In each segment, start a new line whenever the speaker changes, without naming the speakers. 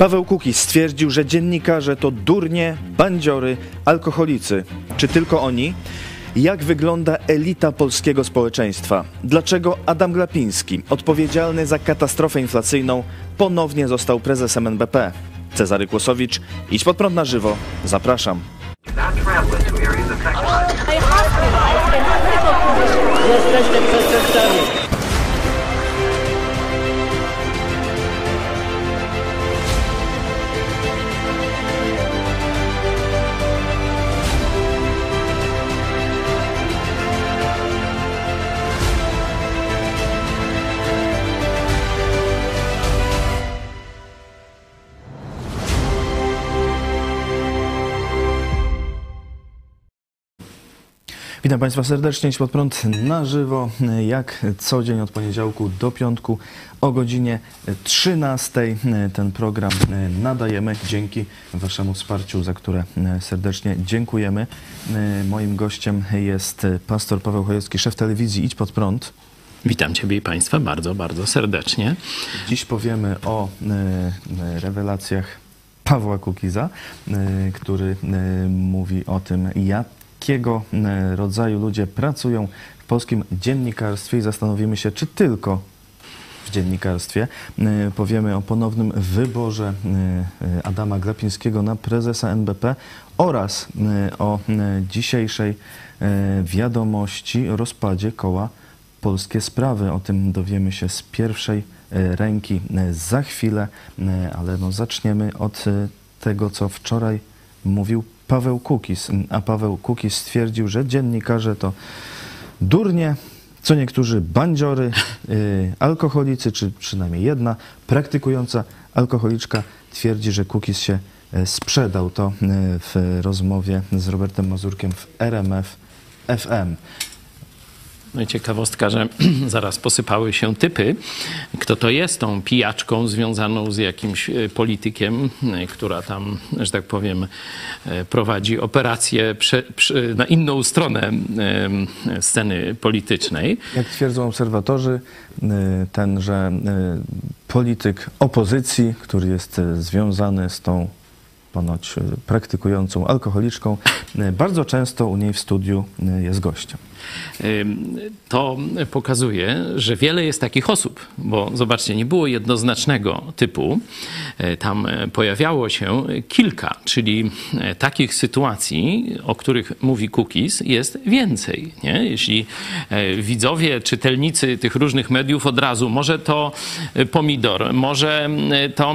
Paweł Kukiz stwierdził, że dziennikarze to durnie, bandziory, alkoholicy. Czy tylko oni? Jak wygląda elita polskiego społeczeństwa? Dlaczego Adam Glapiński, odpowiedzialny za katastrofę inflacyjną, ponownie został prezesem NBP? Cezary Kłosowicz, idź pod prąd na żywo. Zapraszam.
Jesteście przestępcami.
Witam Państwa serdecznie, Idź pod prąd na żywo, jak co dzień od poniedziałku do piątku o godzinie 13. Ten program nadajemy dzięki Waszemu wsparciu, za które serdecznie dziękujemy. Moim gościem jest pastor Paweł Chojecki, szef telewizji Idź pod prąd.
Witam Ciebie i Państwa bardzo, bardzo serdecznie.
Dziś powiemy o e, rewelacjach Pawła Kukiza, e, który e, mówi o tym, jak jakiego e, rodzaju ludzie pracują w polskim dziennikarstwie i zastanowimy się, czy tylko w dziennikarstwie. E, powiemy o ponownym wyborze e, Adama Glapińskiego na prezesa NBP oraz o dzisiejszej wiadomości o rozpadzie koła Polskie Sprawy. O tym dowiemy się z pierwszej ręki za chwilę, ale no zaczniemy od tego, co wczoraj mówił Paweł Kukiz. A Paweł Kukiz stwierdził, że dziennikarze to durnie, co niektórzy bandziory, yy, alkoholicy, czy przynajmniej jedna praktykująca alkoholiczka twierdzi, że Kukiz się e, sprzedał. To yy, w rozmowie z Robertem Mazurkiem w RMF FM.
No i ciekawostka, że zaraz posypały się typy, kto to jest tą pijaczką związaną z jakimś e, politykiem, e, która tam, że tak powiem, e, prowadzi operację prze, prze, na inną stronę sceny politycznej.
Jak twierdzą obserwatorzy, tenże polityk opozycji, który jest związany z tą ponoć praktykującą alkoholiczką, bardzo często u niej w studiu jest gościem
to pokazuje, że wiele jest takich osób, bo zobaczcie, nie było jednoznacznego typu. E, tam pojawiało się kilka, czyli e, takich sytuacji, o których mówi Cookies, jest więcej. Nie? Jeśli e, widzowie, czytelnicy tych różnych mediów od razu, może to pomidor, może to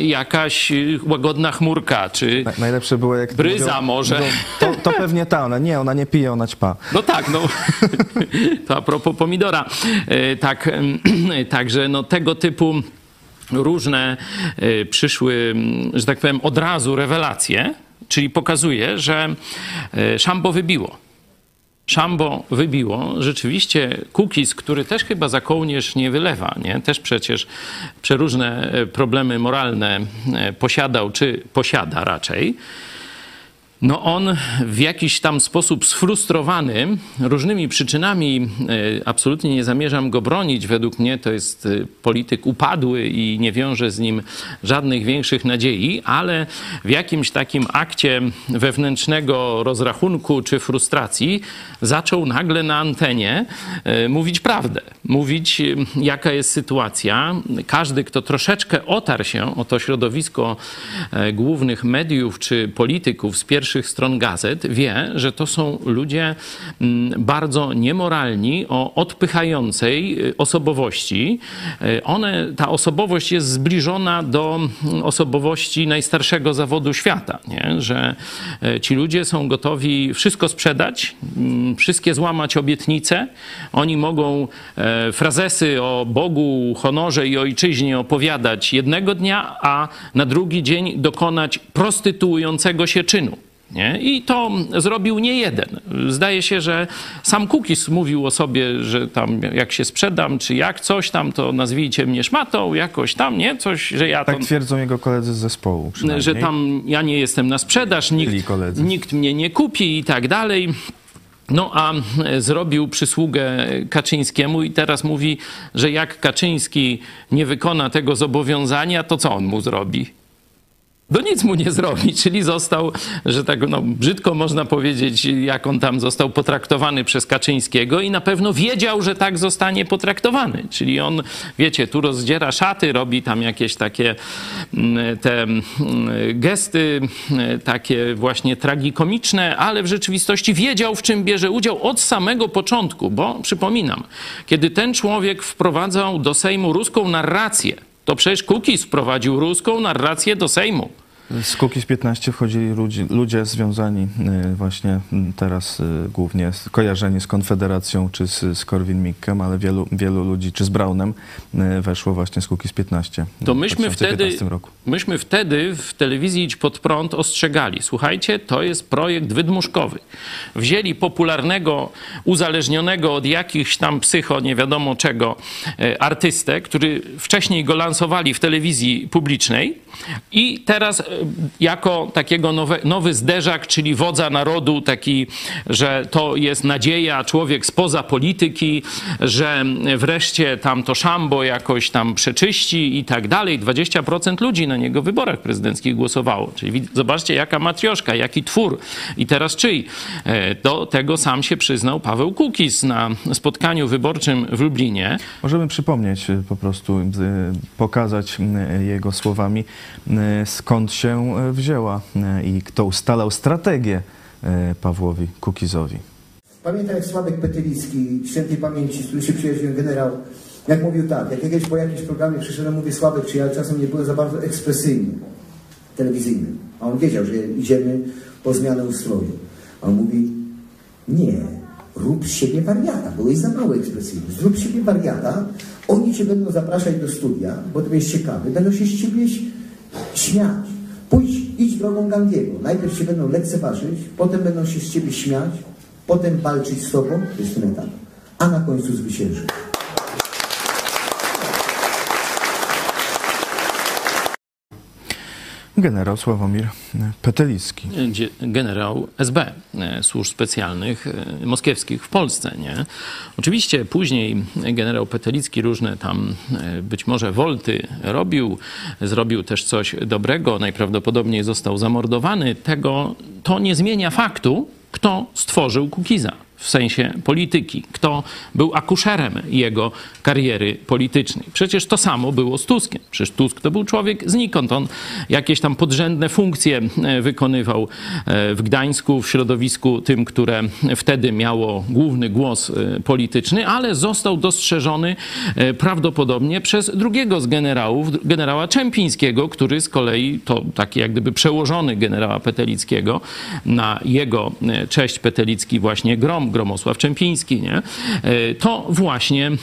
jakaś łagodna chmurka, czy
Najlepsze było jak
bryza mówią, może.
to, to pewnie ta, ona nie, ona nie pije, ona ćpa.
No tak, no to a propos pomidora. E, tak, także no tego typu różne e, przyszły, że tak powiem, od razu rewelacje, czyli pokazuje, że e, szambo wybiło. Szambo wybiło. Rzeczywiście Kukiz, który też chyba za kołnierz nie wylewa, nie? też przecież przeróżne problemy moralne posiadał, czy posiada raczej no on w jakiś tam sposób sfrustrowany różnymi przyczynami, e, absolutnie nie zamierzam go bronić, według mnie to jest e, polityk upadły i nie wiąże z nim żadnych większych nadziei, ale w jakimś takim akcie wewnętrznego rozrachunku czy frustracji zaczął nagle na antenie e, mówić prawdę, mówić jaka jest sytuacja. Każdy, kto troszeczkę otarł się o to środowisko głównych mediów czy polityków z pierwszej pierwszych stron gazet, wie, że to są ludzie mm, bardzo niemoralni, o odpychającej y, osobowości. Y, one, ta osobowość jest zbliżona do mm, osobowości najstarszego zawodu świata, nie? że y, ci ludzie są gotowi wszystko sprzedać, mm, wszystkie złamać obietnice. Oni mogą e, frazesy o Bogu, honorze i ojczyźnie opowiadać jednego dnia, a na drugi dzień dokonać prostytuującego się czynu. Nie? I to zrobił nie jeden. Zdaje się, że sam Kukis mówił o sobie, że tam jak się sprzedam, czy jak coś tam, to nazwijcie mnie szmatą, jakoś tam, nie? Coś, że ja
Tak twierdzą jego koledzy z zespołu
Że tam ja nie jestem na sprzedaż, nikt, nikt mnie nie kupi i tak dalej. No a zrobił przysługę Kaczyńskiemu i teraz mówi, że jak Kaczyński nie wykona tego zobowiązania, to co on mu zrobi? No nic mu nie zrobi, czyli został, że tak no, brzydko można powiedzieć, jak on tam został potraktowany przez Kaczyńskiego i na pewno wiedział, że tak zostanie potraktowany. Czyli on, wiecie, tu rozdziera szaty, robi tam jakieś takie mm, te mm, gesty, mm, takie właśnie tragikomiczne, ale w rzeczywistości wiedział, w czym bierze udział od samego początku, bo przypominam, kiedy ten człowiek wprowadzał do Sejmu ruską narrację, to przecież Kukiz wprowadził ruską narrację do Sejmu.
Z Kukiz 15 wchodzili ludzie, ludzie związani y, właśnie teraz y, głównie kojarzeni z Konfederacją czy z, z Korwin-Mikkem, ale wielu, wielu ludzi, czy z Braunem y, weszło właśnie z Kukiz 15
To
w
myśmy wtedy,
2015 roku.
myśmy wtedy w telewizji Idź Pod Prąd ostrzegali. Słuchajcie, to jest projekt wydmuszkowy. Wzięli popularnego, uzależnionego od jakichś tam psycho, nie wiadomo czego, e, artystę, który wcześniej go lansowali w telewizji publicznej i teraz e, jako takiego nowe, nowy zderzak, czyli wodza narodu, taki, że to jest nadzieja, człowiek spoza polityki, że wreszcie tam to szambo jakoś tam przeczyści i tak dalej. 20% ludzi na niego w wyborach prezydenckich głosowało. Czyli zobaczcie, jaka matrioszka, jaki twór. I teraz czyj? E, Do tego sam się przyznał Paweł Kukiz na spotkaniu wyborczym w Lublinie.
Możemy przypomnieć y, po prostu, pokazać jego słowami, skąd się y, wzięła y, i kto ustalał strategię Pawłowi Kukizowi.
Pamiętam jak Sławek Petylicki, świętej pamięci, z którym się przyjaźniłem generał, jak mówił tak, jak kiedyś po jakimś programie przyszedłem, mówię Sławek, czy ja czasem nie byłem za bardzo ekspresyjny, telewizyjny. A on wiedział, że idziemy po zmianę ustroju. A on mówi, nie, rób z siebie wariata, byłeś za mało ekspresyjny. Zrób z siebie wariata, oni cię będą zapraszać do studia, bo to jest ciekawy, będą się z ciebie śmiać. Pójdź, idź drogą Gandiego. Najpierw się będą lekceważyć, potem będą się z ciebie śmiać, potem walczyć z tobą, to jest ten etap, a na końcu zwyciężyć.
Generał Sławomir Petelicki.
generał SB, e, służb specjalnych e, moskiewskich w Polsce. Nie? Oczywiście później generał Petelicki różne tam e, być może wolty robił, zrobił też coś dobrego, najprawdopodobniej został zamordowany. Tego to nie zmienia faktu, kto stworzył Kukiza w sensie polityki, kto był akuszerem jego kariery politycznej. Przecież to samo było z Tuskiem. Przecież Tusk to był człowiek znikąd. On jakieś tam podrzędne funkcje e, wykonywał e, w Gdańsku, w środowisku tym, które wtedy miało główny głos e, polityczny, ale został dostrzeżony prawdopodobnie przez drugiego z generałów, generała Czempińskiego, który z kolei to taki jak gdyby przełożony generała Petelickiego na jego cześć Petelicki właśnie Grom, Gromosław Czempiński, nie? E, to właśnie e,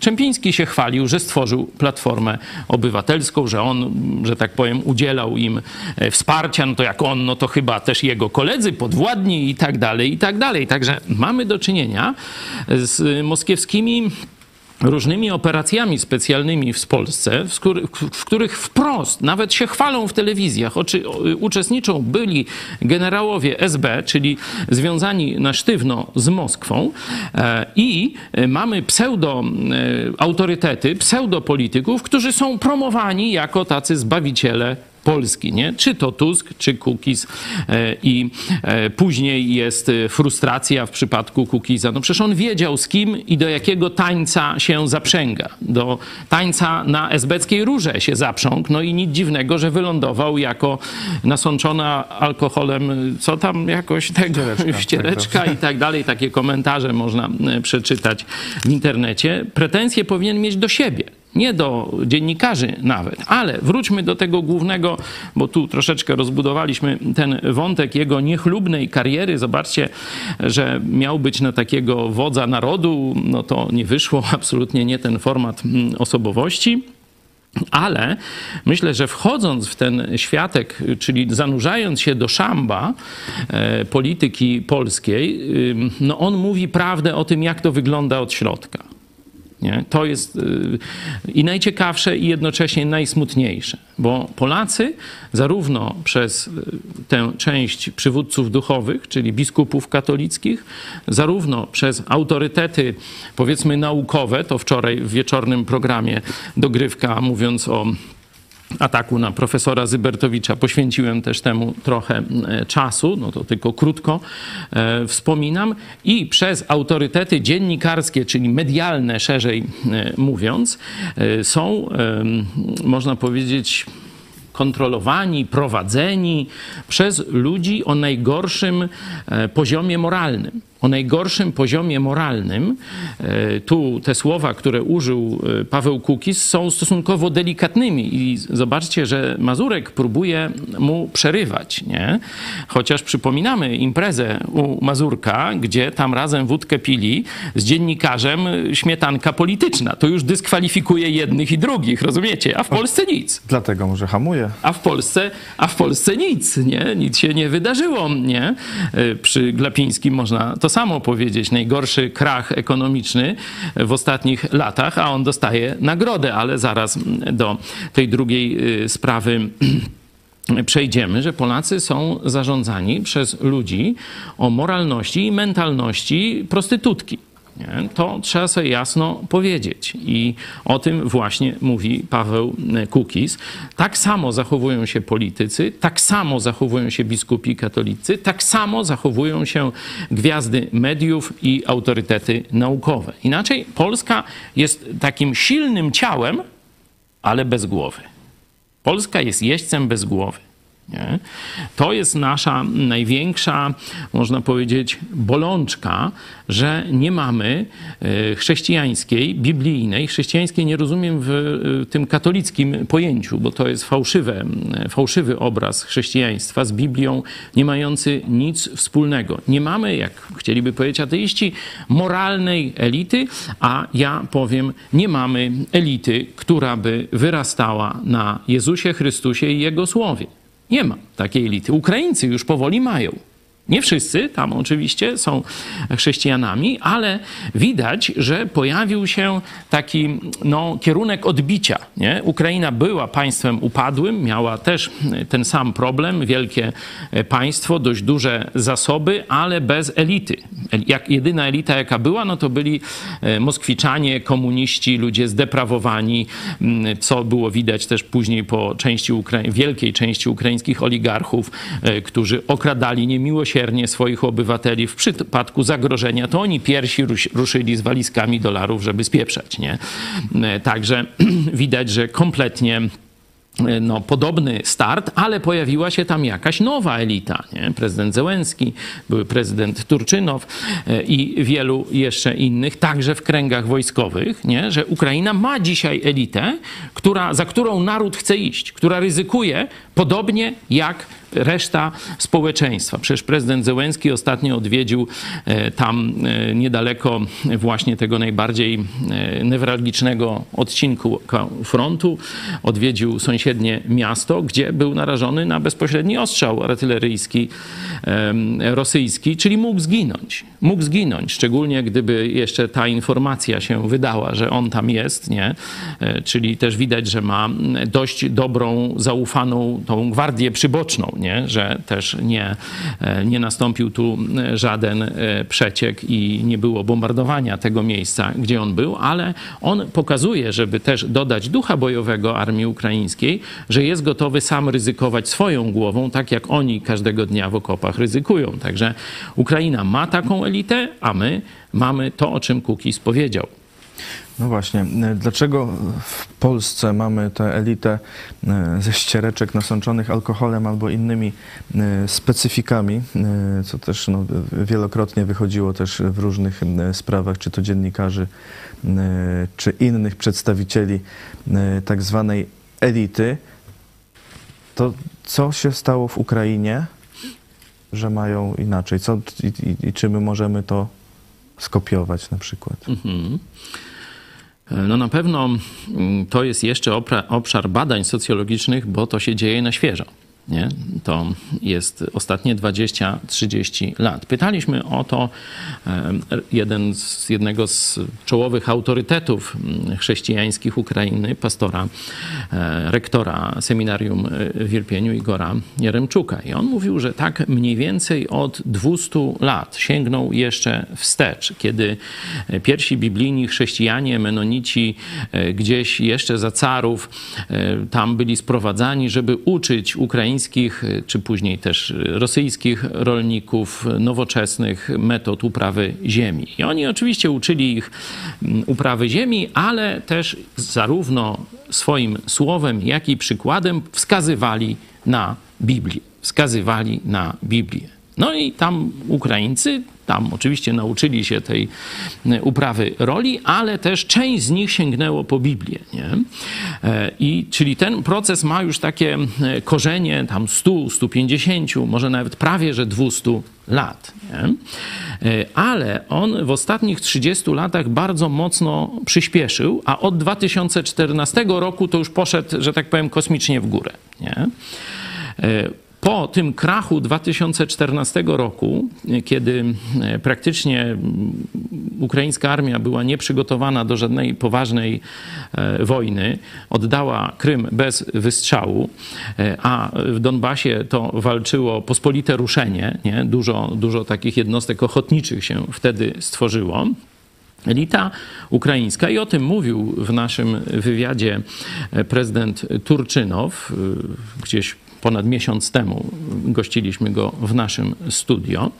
Czempiński się chwalił, że stworzył Platformę Obywatelską, że on, że tak powiem, udzielał im e, wsparcia, no to jak on, no to chyba też jego koledzy, podwładni i tak dalej, i tak dalej. Także mamy do czynienia z moskiewskimi różnymi operacjami specjalnymi w Polsce, w, których wprost nawet się chwalą w telewizjach, oczy, uczestniczą byli generałowie SB, czyli związani na sztywno z Moskwą e, i e, mamy pseudo e, autorytety, pseudopolityków, którzy są promowani jako tacy zbawiciele Polski, nie? Czy to Tusk, czy Kukiz e, i e, później jest e, frustracja w przypadku Kukiza. No przecież on wiedział z kim i do jakiego tańca się zaprzęga. Do tańca na esbeckiej rurze się zaprzągł, no i nic dziwnego, że wylądował jako nasączona alkoholem, co tam jakoś tego,
Ściereczka,
ściereczka i tak dalej. Takie komentarze można przeczytać w internecie. Pretensje powinien mieć do siebie nie do dziennikarzy nawet, ale wróćmy do tego głównego, bo tu troszeczkę rozbudowaliśmy ten wątek jego niechlubnej kariery. Zobaczcie, że miał być na takiego wodza narodu, no to nie wyszło, absolutnie nie ten format mm, osobowości. Ale myślę, że wchodząc w ten światek, czyli zanurzając się do szamba e, polityki polskiej, no on mówi prawdę o tym, jak to wygląda od środka. Nie? To jest y, i najciekawsze, i jednocześnie najsmutniejsze, bo Polacy, zarówno przez y, tę część przywódców duchowych, czyli biskupów katolickich, zarówno przez autorytety, powiedzmy, naukowe, to wczoraj w wieczornym programie dogrywka, mówiąc o ataku na profesora Zybertowicza poświęciłem też temu trochę czasu, no to tylko krótko e, wspominam, i przez autorytety dziennikarskie, czyli medialne szerzej e, mówiąc, e, są, e, można powiedzieć, kontrolowani, prowadzeni przez ludzi o najgorszym e, poziomie moralnym. O najgorszym poziomie moralnym. E, Tu te słowa, które użył e, Paweł Kukis, są stosunkowo delikatnymi i zobaczcie, że Mazurek próbuje mu przerywać, nie? Chociaż przypominamy imprezę u Mazurka, gdzie tam razem wódkę pili z dziennikarzem śmietanka polityczna. To już dyskwalifikuje jednych i drugich, rozumiecie? A w Polsce nic.
Dlatego może hamuje.
A w Polsce, a w Polsce nic, nie? Nic się nie wydarzyło, nie? Y, Przy Glapińskim można to samo powiedzieć. Najgorszy krach ekonomiczny w ostatnich latach, a on dostaje nagrodę, ale zaraz do tej drugiej y, sprawy przejdziemy, że Polacy są zarządzani przez ludzi o moralności i mentalności prostytutki. Nie? To trzeba sobie jasno powiedzieć. I o tym właśnie mówi Paweł Kukis. Tak samo zachowują się politycy, tak samo zachowują się biskupi katolicy, tak samo zachowują się gwiazdy mediów i autorytety naukowe. Inaczej Polska jest takim silnym ciałem, ale bez głowy. Polska jest jeźdźcem bez głowy. Nie? To jest nasza największa, można powiedzieć, bolączka, że nie mamy e, chrześcijańskiej, biblijnej, chrześcijańskiej nie rozumiem w e, tym katolickim pojęciu, bo to jest fałszywe, fałszywy obraz chrześcijaństwa z Biblią, nie mający nic wspólnego. Nie mamy, jak chcieliby powiedzieć ateiści, moralnej elity, a ja powiem, nie mamy elity, która by wyrastała na Jezusie Chrystusie i Jego Słowie. Nie ma takiej elity. Ukraińcy już powoli mają. Nie wszyscy tam oczywiście są chrześcijanami, ale widać, że pojawił się taki no, kierunek odbicia. Nie? Ukraina była państwem upadłym, miała też ten sam problem, wielkie państwo, dość duże zasoby, ale bez elity. Jak jedyna elita, jaka była, no to byli Moskwiczanie, komuniści, ludzie zdeprawowani, co było widać też później po części wielkiej części ukraińskich oligarchów, którzy okradali niemiłosiernie swoich obywateli w przypadku zagrożenia, to oni pierwsi ruś- ruszyli z walizkami dolarów, żeby spieprzać, nie? Także widać, że kompletnie no, podobny start, ale pojawiła się tam jakaś nowa elita. Nie? Prezydent Zełenski, były prezydent Turczynow e, i wielu jeszcze innych, także w kręgach wojskowych, nie? że Ukraina ma dzisiaj elitę, która, za którą naród chce iść, która ryzykuje podobnie jak reszta społeczeństwa. Przecież prezydent Zełenski ostatnio odwiedził e, tam e, niedaleko właśnie tego najbardziej e, newralgicznego odcinku frontu. Odwiedził sąsiednie miasto, gdzie był narażony na bezpośredni ostrzał artyleryjski rosyjski, czyli mógł zginąć. Mógł zginąć, szczególnie gdyby jeszcze ta informacja się wydała, że on tam jest, nie? Czyli też widać, że ma dość dobrą, zaufaną tą gwardię przyboczną, nie? że też nie, nie nastąpił tu żaden przeciek i nie było bombardowania tego miejsca, gdzie on był, ale on pokazuje, żeby też dodać ducha bojowego armii ukraińskiej, że jest gotowy sam ryzykować swoją głową, tak jak oni każdego dnia w okopach ryzykują. Także Ukraina ma taką elitę, a my mamy to, o czym Kukiz powiedział.
No właśnie, e, dlaczego w Polsce mamy tę elitę e, ze ściereczek nasączonych alkoholem albo innymi e, specyfikami, co też no, wielokrotnie wychodziło też w różnych sprawach, czy to dziennikarzy, czy innych przedstawicieli tak zwanej elity, to co się stało w Ukrainie, że mają inaczej? Co, i, i, I czy my możemy to skopiować na przykład?
Mhm. No na pewno mm, to jest jeszcze obszar badań socjologicznych, bo to się dzieje na świeżo. Nie? To jest ostatnie 20-30 lat. Pytaliśmy o to e, jeden z, jednego z czołowych autorytetów mm, chrześcijańskich Ukrainy, pastora, e, rektora seminarium w Irpieniu, Igora Jeremczuka. I on mówił, że tak mniej więcej od 200 lat sięgnął jeszcze wstecz, kiedy pierwsi biblijni chrześcijanie, menonici e, gdzieś jeszcze za carów tam byli sprowadzani, żeby uczyć Ukraińców ukraińskich, czy później też rosyjskich rolników nowoczesnych metod uprawy ziemi. I oni oczywiście uczyli ich mm, uprawy ziemi, ale też zarówno swoim słowem, jak i przykładem wskazywali na Biblię. Wskazywali na Biblię. No i tam Ukraińcy tam oczywiście nauczyli się tej e, uprawy roli, ale też część z nich sięgnęło po Biblię. Nie? E, I, czyli ten proces ma już takie e, korzenie tam 100, 150, może nawet prawie że 200 lat. Nie? Ale on w ostatnich 30 latach bardzo mocno przyspieszył, a od 2014 roku to już poszedł, że tak powiem, kosmicznie w górę. Nie? Po tym krachu 2014 roku, kiedy e, praktycznie ukraińska armia była nieprzygotowana do żadnej poważnej e, wojny, oddała Krym bez wystrzału, e, a w Donbasie to walczyło pospolite ruszenie, nie? Dużo, dużo takich jednostek ochotniczych się wtedy stworzyło. Elita ukraińska, i o tym mówił w naszym wywiadzie prezydent Turczynow, gdzieś ponad miesiąc temu gościliśmy go w naszym studio.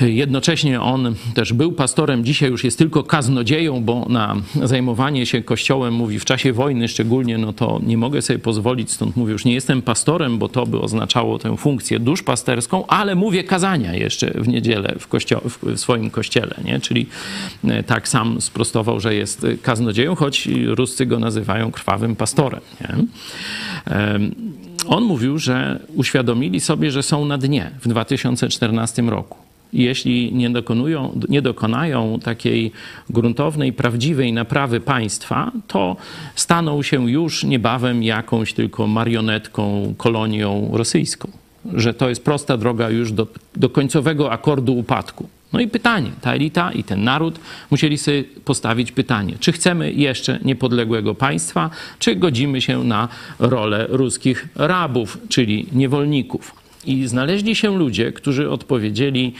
Jednocześnie on też był pastorem, dzisiaj już jest tylko kaznodzieją, bo na zajmowanie się kościołem, mówi w czasie wojny szczególnie, no to nie mogę sobie pozwolić, stąd mówię, już nie jestem pastorem, bo to by oznaczało tę funkcję duszpasterską, ale mówię kazania jeszcze w niedzielę w, kościo- w swoim kościele, nie? czyli e, tak sam sprostował, że jest kaznodzieją, choć Ruscy go nazywają krwawym pastorem. Nie? On mówił, że uświadomili sobie, że są na dnie w 2014 roku. Jeśli nie, dokonują, nie dokonają takiej gruntownej, prawdziwej naprawy państwa, to staną się już niebawem jakąś tylko marionetką, kolonią rosyjską. Że to jest prosta droga już do, do końcowego akordu upadku. No i pytanie, ta elita i ten naród musieli sobie postawić pytanie, czy chcemy jeszcze niepodległego państwa, czy godzimy się na rolę ruskich rabów, czyli niewolników. I znaleźli się ludzie, którzy odpowiedzieli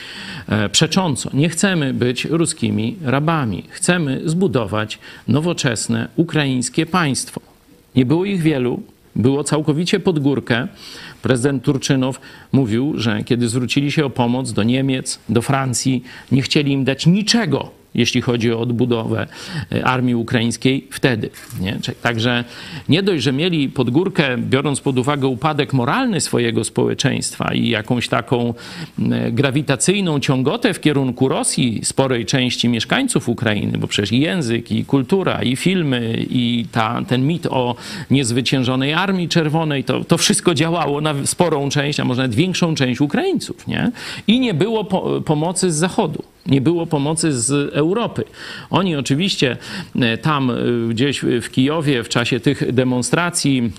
e, przecząco: Nie chcemy być ruskimi rabami, chcemy zbudować nowoczesne ukraińskie państwo. Nie było ich wielu, było całkowicie pod górkę. Prezydent Turczynow mówił, że kiedy zwrócili się o pomoc do Niemiec, do Francji, nie chcieli im dać niczego jeśli chodzi o odbudowę e, armii ukraińskiej wtedy. Nie? Także nie dość, że mieli pod górkę, biorąc pod uwagę upadek moralny swojego społeczeństwa i jakąś taką grawitacyjną ciągotę w kierunku Rosji sporej części mieszkańców Ukrainy, bo przecież i język, i kultura, i filmy, i ta, ten mit o niezwyciężonej Armii Czerwonej, to, to wszystko działało na sporą część, a może nawet większą część Ukraińców. Nie? I nie było po, pomocy z Zachodu nie było pomocy z Europy. Oni oczywiście e, tam e, gdzieś w Kijowie w czasie tych demonstracji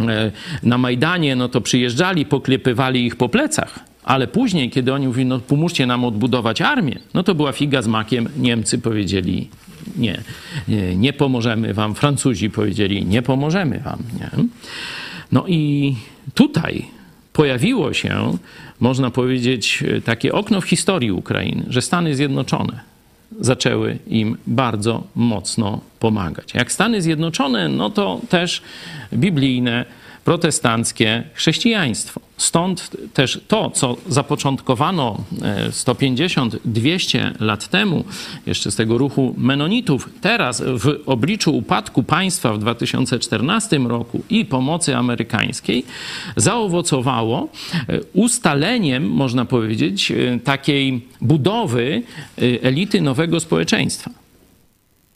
e, na Majdanie, no to przyjeżdżali, poklepywali ich po plecach. Ale później, kiedy oni mówili, no pomóżcie nam odbudować armię, no to była figa z makiem. Niemcy powiedzieli, nie, nie, nie pomożemy wam. Francuzi powiedzieli, nie pomożemy wam. Nie? No i tutaj pojawiło się, można powiedzieć, takie okno w historii Ukrainy, że Stany Zjednoczone zaczęły im bardzo mocno pomagać. Jak Stany Zjednoczone, no to też biblijne protestanckie chrześcijaństwo. Stąd też to, co zapoczątkowano 150-200 e, lat temu, jeszcze z tego ruchu menonitów, teraz w obliczu upadku państwa w 2014 roku i pomocy amerykańskiej, zaowocowało e, ustaleniem, można powiedzieć, e, takiej budowy elity nowego społeczeństwa.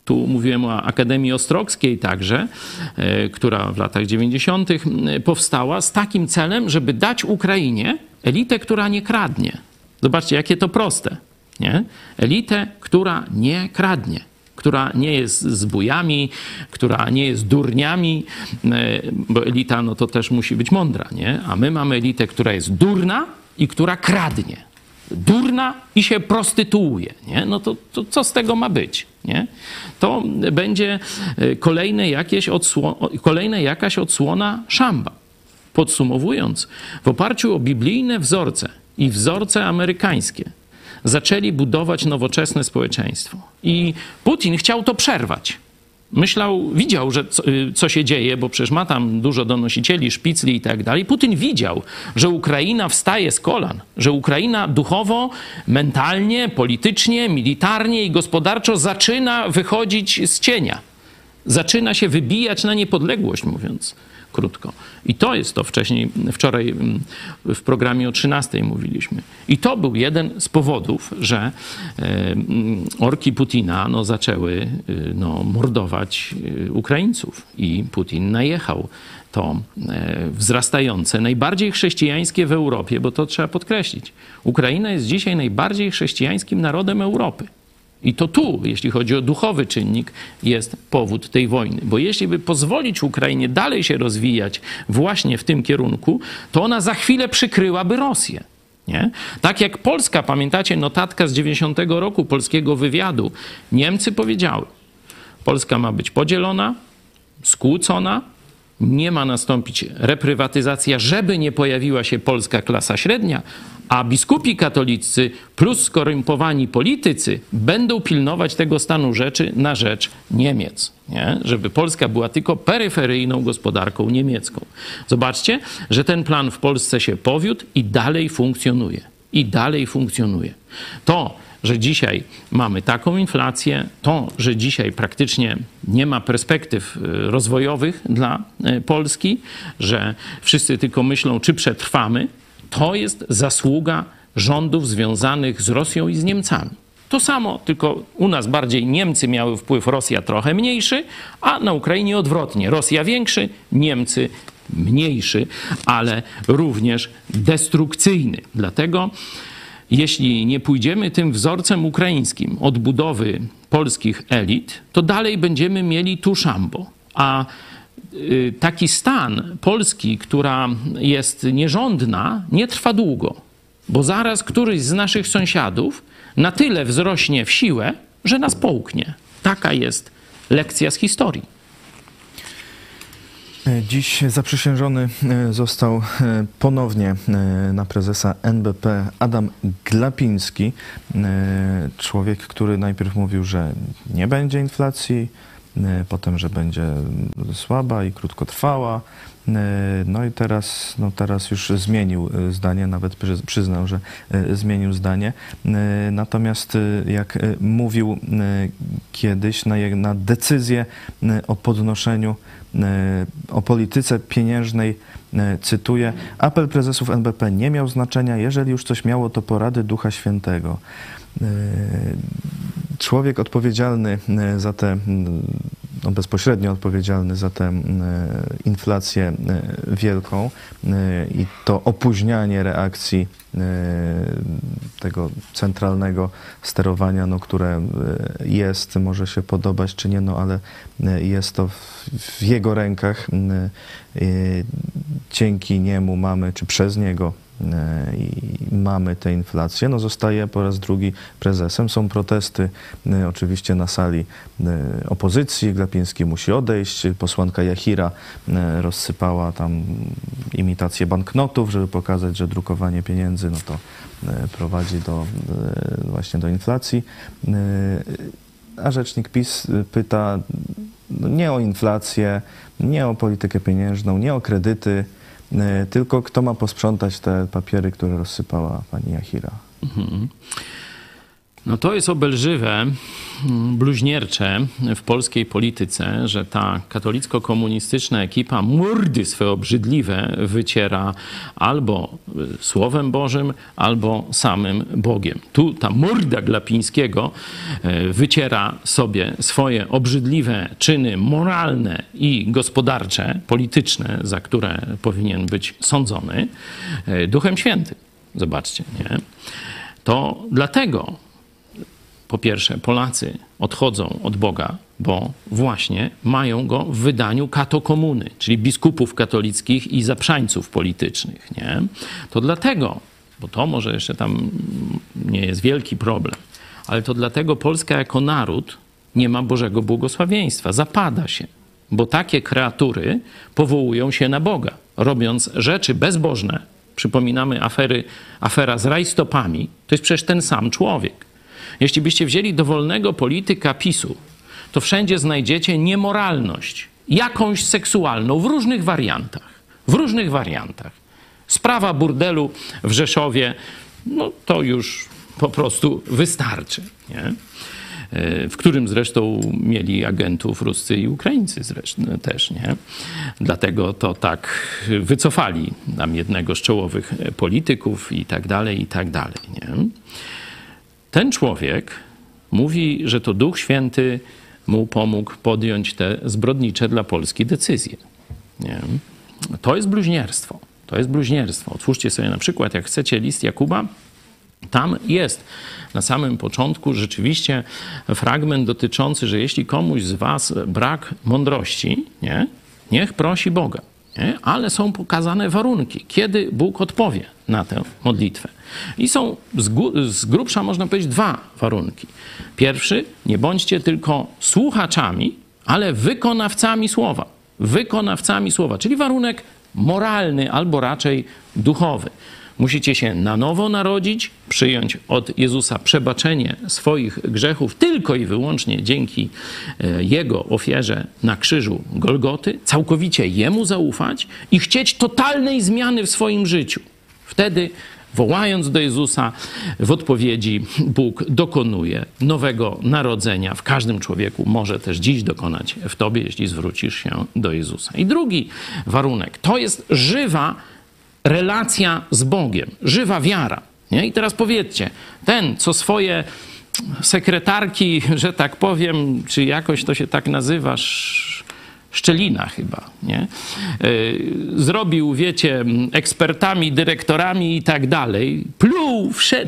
Tu mówiłem o Akademii Ostrockiej także, e, która w latach 90. powstała z takim celem, żeby dać Ukrainie elitę, która nie kradnie. Zobaczcie, jakie to proste. Nie? Elitę, która nie kradnie która nie jest zbójami, która nie jest durniami, bo elita no to też musi być mądra, nie? A my mamy elitę, która jest durna i która kradnie. Durna i się prostytuuje, nie? No to, to co z tego ma być, nie? To będzie e, kolejne, jakieś odsło- kolejna jakaś odsłona szamba. Podsumowując, w oparciu o biblijne wzorce i wzorce amerykańskie zaczęli budować nowoczesne społeczeństwo. I Putin chciał to przerwać. Myślał, widział, że co, y, co, się dzieje, bo przecież ma tam dużo donosicieli, szpicli i tak dalej. Putin widział, że Ukraina wstaje z kolan, że Ukraina duchowo, mentalnie, politycznie, militarnie i gospodarczo zaczyna wychodzić z cienia. Zaczyna się wybijać na niepodległość, mówiąc krótko. I to jest to wcześniej, wczoraj mm, w programie o 13 mówiliśmy. I to był jeden z powodów, że e, mm, orki Putina no, zaczęły y, no, mordować y, Ukraińców i Putin najechał to e, wzrastające, najbardziej chrześcijańskie w Europie, bo to trzeba podkreślić. Ukraina jest dzisiaj najbardziej chrześcijańskim narodem Europy. I to tu, jeśli chodzi o duchowy czynnik, jest powód tej wojny. Bo jeśli by pozwolić Ukrainie dalej się rozwijać właśnie w tym kierunku, to ona za chwilę przykryłaby Rosję. Nie? Tak jak Polska, pamiętacie notatka z 90 roku polskiego wywiadu, Niemcy powiedziały, Polska ma być podzielona, skłócona, nie ma nastąpić reprywatyzacja, żeby nie pojawiła się polska klasa średnia, a biskupi katolicy plus skorumpowani politycy będą pilnować tego stanu rzeczy na rzecz Niemiec. Nie? Żeby Polska była tylko peryferyjną gospodarką niemiecką. Zobaczcie, że ten plan w Polsce się powiódł i dalej funkcjonuje. I dalej funkcjonuje. To, że dzisiaj mamy taką inflację, to, że dzisiaj praktycznie nie ma perspektyw e, rozwojowych dla e, Polski, że wszyscy tylko myślą, czy przetrwamy, to jest zasługa rządów związanych z Rosją i z Niemcami. To samo, tylko u nas bardziej Niemcy miały wpływ, Rosja trochę mniejszy, a na Ukrainie odwrotnie. Rosja większy, Niemcy mniejszy, ale również destrukcyjny. Dlatego jeśli nie pójdziemy tym wzorcem ukraińskim odbudowy polskich elit, to dalej będziemy mieli tu szambo. A y, taki stan Polski, która jest nierządna, nie trwa długo, bo zaraz któryś z naszych sąsiadów na tyle wzrośnie w siłę, że nas połknie. Taka jest lekcja z historii.
Dziś zaprzysiężony e, został e, ponownie e, na prezesa NBP Adam Glapiński. Człowiek, który najpierw mówił, że nie będzie inflacji, potem, że będzie słaba i krótkotrwała. No i teraz, no teraz już zmienił zdanie, nawet przyznał, że zmienił zdanie. Natomiast jak mówił kiedyś na, na decyzję o podnoszeniu o polityce pieniężnej cytuję: Apel prezesów NBP nie miał znaczenia, jeżeli już coś miało, to porady Ducha Świętego. Człowiek odpowiedzialny za te bezpośrednio odpowiedzialny za tę inflację wielką i to opóźnianie reakcji tego centralnego sterowania, no, które jest, może się podobać czy nie, no, ale jest to w, jego rękach. Dzięki niemu mamy, czy przez niego E, i mamy tę inflację. No zostaje po raz drugi prezesem. Są protesty e, oczywiście na sali e, opozycji. Glapiński musi odejść. Posłanka Jachira rozsypała tam imitację banknotów, żeby pokazać, że drukowanie pieniędzy no to prowadzi do, właśnie do inflacji. A rzecznik PiS pyta no nie o inflację, nie o politykę pieniężną, nie o kredyty, E, tylko kto ma posprzątać te papiery, które rozsypała pani Jachira. Mhm.
No to jest obelżywe, mm, bluźniercze w polskiej polityce, że ta katolicko-komunistyczna ekipa murdy swe obrzydliwe wyciera albo y, Słowem Bożym, albo samym Bogiem. Tu ta murda Glapińskiego y, wyciera sobie swoje obrzydliwe czyny moralne i gospodarcze, polityczne, za które powinien być sądzony, y, Duchem Świętym. Zobaczcie, nie? To dlatego po pierwsze, Polacy odchodzą od Boga, bo właśnie mają go w wydaniu katokomuny, czyli biskupów katolickich i zaprzańców politycznych. Nie? To dlatego, bo to może jeszcze tam nie jest wielki problem, ale to dlatego Polska jako naród nie ma Bożego błogosławieństwa, zapada się, bo takie kreatury powołują się na Boga, robiąc rzeczy bezbożne. Przypominamy afery, afera z rajstopami, to jest przecież ten sam człowiek. Jeśli byście wzięli dowolnego polityka PiSu, to wszędzie znajdziecie niemoralność, jakąś seksualną w różnych wariantach. W różnych wariantach. Sprawa burdelu w Rzeszowie, no to już po prostu wystarczy. Nie? w którym zresztą mieli agentów Ruscy i Ukraińcy zresztą też, nie? Dlatego to tak wycofali nam jednego z czołowych polityków i tak dalej, i tak dalej, nie? Ten człowiek mówi, że to Duch Święty mu pomógł podjąć te zbrodnicze dla Polski decyzje. Nie? To jest bluźnierstwo. To jest bluźnierstwo. Otwórzcie sobie na przykład, jak chcecie, list Jakuba. Tam jest na samym początku rzeczywiście fragment dotyczący, że jeśli komuś z Was brak mądrości, nie, niech prosi Boga. Nie? Ale są pokazane warunki, kiedy Bóg odpowie na tę modlitwę. I są z, z grubsza, można powiedzieć, dwa warunki. Pierwszy, nie bądźcie tylko słuchaczami, ale wykonawcami słowa. Wykonawcami słowa, czyli warunek moralny albo raczej duchowy. Musicie się na nowo narodzić, przyjąć od Jezusa przebaczenie swoich grzechów tylko i wyłącznie dzięki e, Jego ofierze na krzyżu Golgoty, całkowicie Jemu zaufać i chcieć totalnej zmiany w swoim życiu. Wtedy wołając do Jezusa, w odpowiedzi Bóg dokonuje nowego narodzenia. W każdym człowieku może też dziś dokonać w tobie, jeśli zwrócisz się do Jezusa. I drugi warunek to jest żywa relacja z Bogiem, żywa wiara. Nie? I teraz powiedzcie, ten, co swoje sekretarki, że tak powiem, czy jakoś to się tak nazywasz, Szczelina chyba, nie? E, zrobił, wiecie, ekspertami, dyrektorami i tak dalej. Pluł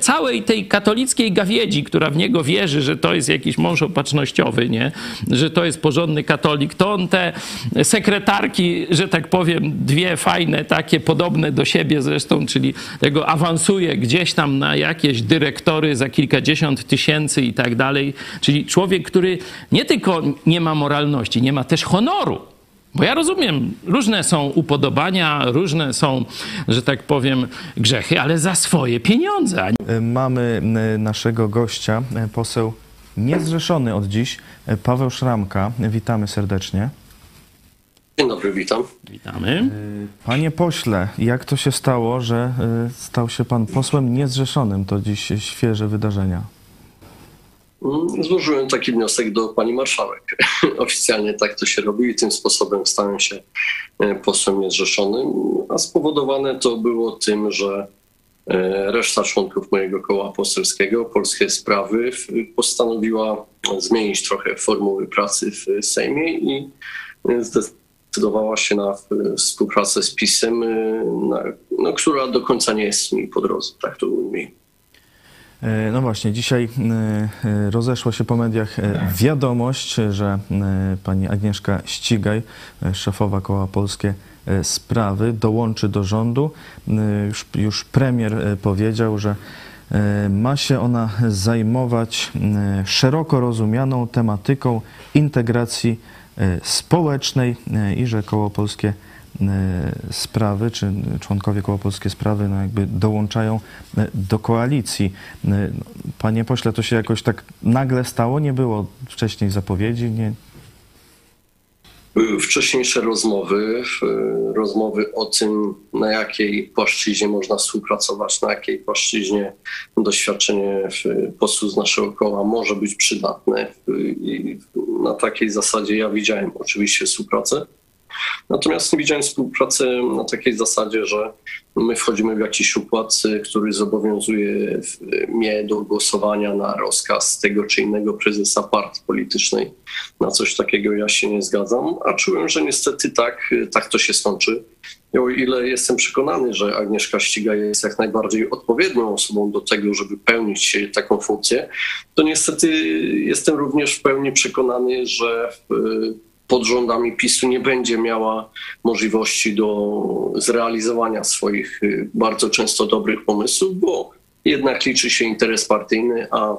całej tej katolickiej gawiedzi, która w niego wierzy, że to jest jakiś mąż opatrznościowy, nie? Że to jest porządny katolik. To on te sekretarki, że tak powiem, dwie fajne, takie podobne do siebie zresztą, czyli tego awansuje gdzieś tam na jakieś dyrektory za kilkadziesiąt tysięcy i tak dalej. Czyli człowiek, który nie tylko nie ma moralności, nie ma też honoru bo ja rozumiem, różne są upodobania, różne są, że tak powiem, grzechy, ale za swoje pieniądze.
E, mamy e, naszego gościa, e, poseł niezrzeszony od dziś, Paweł Szramka. Witamy serdecznie.
Dzień dobry, witam.
Witamy.
Panie pośle, jak to się stało, że stał się pan posłem niezrzeszonym? To dziś świeże wydarzenia.
Mm, złożyłem taki wniosek do pani marszałek. Oficjalnie tak to się robi i tym sposobem stałem się e, posłem niezrzeszonym, a spowodowane to było tym, że e, reszta członków mojego koła poselskiego, Polskie Sprawy, postanowiła zmienić trochę formuły pracy w Sejmie i zdecydowała się na współpracę z PiSem, e, na, no, która do końca nie jest mi po drodze, tak to ujmijmy.
E, no właśnie, dzisiaj e, e, rozeszła się po mediach wiadomość, że pani Agnieszka Ścigaj, szefowa koła Polskie Sprawy, dołączy do rządu. Już, już premier powiedział, że ma się ona zajmować szeroko rozumianą tematyką integracji społecznej i że koło Polskie E, sprawy, czy członkowie Koła Polskie Sprawy no jakby dołączają e, do koalicji. E, no, panie pośle, to się jakoś tak nagle stało? Nie było wcześniej zapowiedzi? Nie?
Były wcześniejsze rozmowy, rozmowy o tym, na jakiej płaszczyźnie można współpracować, na jakiej płaszczyźnie doświadczenie posłów z naszego koła może być przydatne. I na takiej zasadzie ja widziałem oczywiście współpracę. Natomiast nie widziałem współpracy na takiej zasadzie, że my wchodzimy w jakiś układ, który zobowiązuje mnie do głosowania na rozkaz tego czy innego prezesa partii politycznej. Na coś takiego ja się nie zgadzam, a czułem, że niestety tak, tak to się skończy. I o ile jestem przekonany, że Agnieszka Ściga jest jak najbardziej odpowiednią osobą do tego, żeby pełnić taką funkcję, to niestety jestem również w pełni przekonany, że pod rządami PiSu nie będzie miała możliwości do zrealizowania swoich y, bardzo często dobrych pomysłów, bo jednak liczy się interes partyjny, a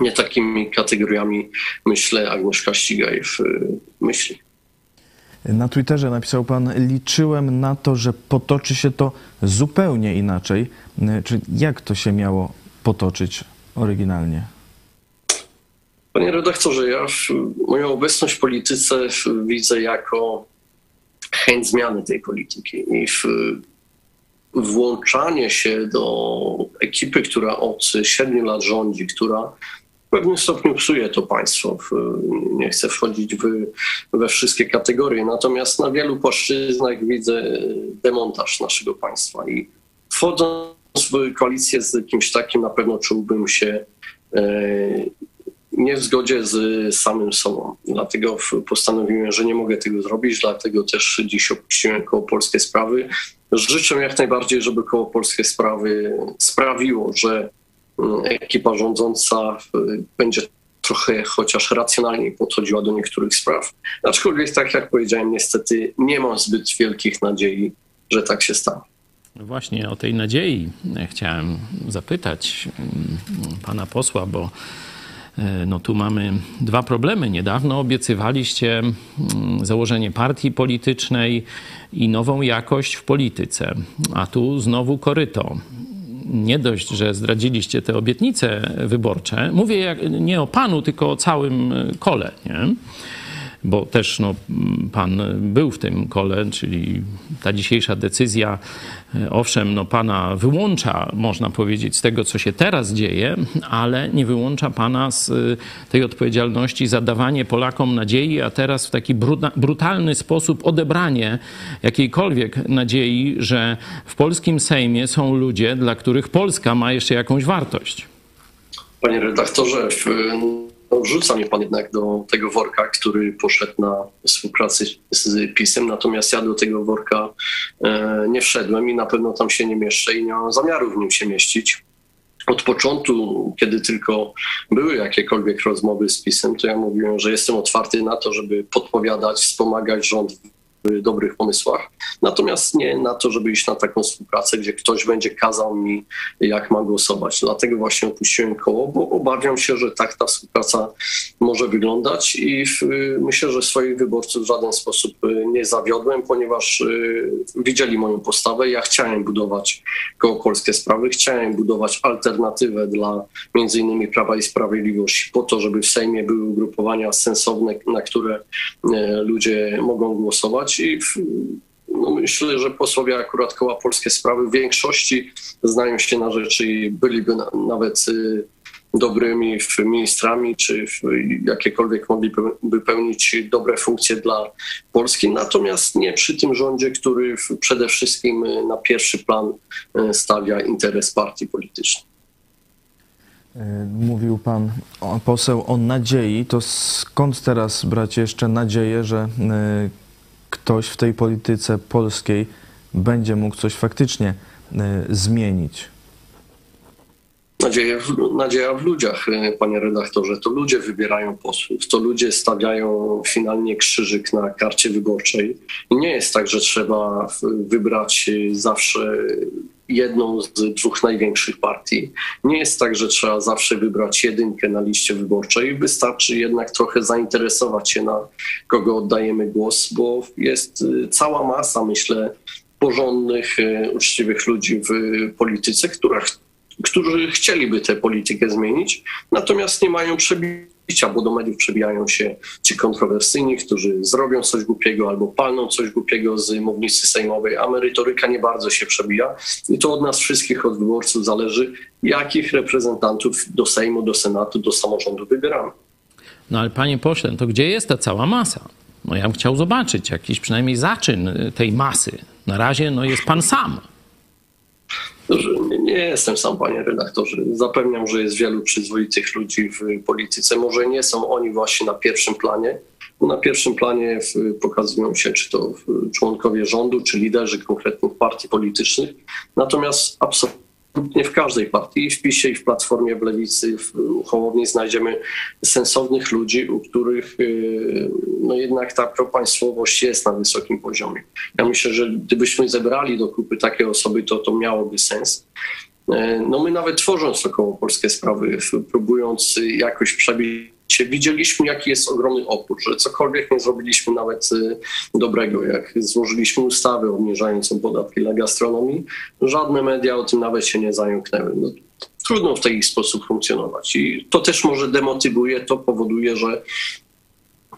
nie takimi kategoriami, myślę, Agnieszka Ścigaj y, myśli.
Na Twitterze napisał pan: Liczyłem na to, że potoczy się to zupełnie inaczej. Czy jak to się miało potoczyć oryginalnie?
Panie redaktorze, ja moją obecność w polityce widzę jako chęć zmiany tej polityki i włączanie się do ekipy, która od siedmiu lat rządzi, która w pewnym stopniu psuje to państwo. Nie chcę wchodzić we wszystkie kategorie, natomiast na wielu płaszczyznach widzę demontaż naszego państwa i wchodząc w koalicję z kimś takim, na pewno czułbym się e, nie w zgodzie z samym sobą. Dlatego postanowiłem, że nie mogę tego zrobić, dlatego też dziś opuściłem koło Polskie Sprawy. Życzę jak najbardziej, żeby koło Polskie Sprawy sprawiło, że mm, ekipa rządząca będzie trochę chociaż racjonalniej podchodziła do niektórych spraw. Aczkolwiek, tak jak powiedziałem, niestety nie mam zbyt wielkich nadziei, że tak się stanie.
Właśnie o tej nadziei chciałem zapytać mm, pana posła, bo no tu mamy dwa problemy. Niedawno obiecywaliście mm, założenie partii politycznej i nową jakość w polityce, a tu znowu koryto. Nie dość, że zdradziliście te obietnice wyborcze. Mówię jak, nie o panu, tylko o całym kole. Nie? Bo też no, pan był w tym kole, czyli ta dzisiejsza decyzja, e, owszem, no, pana wyłącza, można powiedzieć, z tego, co się teraz dzieje, ale nie wyłącza pana z e, tej odpowiedzialności za dawanie Polakom nadziei, a teraz w taki brutalny sposób odebranie jakiejkolwiek nadziei, że w polskim Sejmie są ludzie, dla których Polska ma jeszcze jakąś wartość.
Panie redaktorze, w Wrzuca mnie pan jednak do tego worka, który poszedł na współpracę z PiSem, natomiast ja do tego worka e, nie wszedłem i na pewno tam się nie mieszczę i nie mam zamiaru w nim się mieścić. Od początku, kiedy tylko były jakiekolwiek rozmowy z PiSem, to ja mówiłem, że jestem otwarty na to, żeby podpowiadać, wspomagać rząd dobrych pomysłach. Natomiast nie na to, żeby iść na taką współpracę, gdzie ktoś będzie kazał mi, jak mam głosować. Dlatego właśnie opuściłem koło, bo obawiam się, że tak ta współpraca może wyglądać i w, myślę, że swoich wyborców w żaden sposób y, nie zawiodłem, ponieważ y, widzieli moją postawę. Ja chciałem budować koło Polskie Sprawy, chciałem budować alternatywę dla między innymi Prawa i Sprawiedliwości po to, żeby w Sejmie były ugrupowania sensowne, na które y, ludzie mogą głosować i no myślę, że posłowie akurat koła Polskie Sprawy w większości znają się na rzeczy i byliby na, nawet y, dobrymi ministrami, czy jakiekolwiek mogliby pełnić dobre funkcje dla Polski. Natomiast nie przy tym rządzie, który przede wszystkim y, na pierwszy plan y, stawia interes partii politycznej.
Mówił pan poseł o nadziei. To skąd teraz brać jeszcze nadzieję, że ktoś w tej polityce polskiej będzie mógł coś faktycznie e, zmienić?
Nadzieja, nadzieja w ludziach, e, panie redaktorze. To ludzie wybierają posłów, to ludzie stawiają finalnie krzyżyk na karcie wyborczej. I nie jest tak, że trzeba wybrać zawsze jedną z dwóch największych partii. Nie jest tak, że trzeba zawsze wybrać jedynkę na liście wyborczej. Wystarczy jednak trochę zainteresować się, na kogo oddajemy głos, bo jest y, cała masa, myślę, porządnych, y, uczciwych ludzi w polityce, która, którzy chcieliby tę politykę zmienić, natomiast nie mają przebiegu bo do mediów przebijają się ci kontrowersyjni, którzy zrobią coś głupiego albo palną coś głupiego z mównicy sejmowej, a merytoryka nie bardzo się przebija. I to od nas wszystkich, od wyborców zależy, jakich reprezentantów do Sejmu, do Senatu, do samorządu wybieramy.
No ale panie pośle, to gdzie jest ta cała masa? No ja bym chciał zobaczyć jakiś przynajmniej zaczyn tej masy. Na razie no jest pan sam.
Nie, nie jestem sam, panie redaktorze. Zapewniam, że jest wielu przyzwoitych ludzi w polityce. Może nie są oni właśnie na pierwszym planie. Na pierwszym planie pokazują się czy to członkowie rządu, czy liderzy konkretnych partii politycznych. Natomiast absolutnie nie w każdej partii, i w PiSie, i w Platformie, w Lewicy, w Hołowni znajdziemy sensownych ludzi, u których y, no jednak ta propaństwowość jest na wysokim poziomie. Ja myślę, że gdybyśmy zebrali do kupy takie osoby, to to miałoby sens. Y, no my nawet tworząc około Polskie Sprawy, próbując jakoś przebić widzieliśmy, jaki jest ogromny opór, że cokolwiek nie zrobiliśmy nawet y, dobrego, jak złożyliśmy ustawę obniżającą podatki dla gastronomii, żadne media o tym nawet się nie zająknęły. No, trudno w taki sposób funkcjonować i to też może demotywuje, to powoduje, że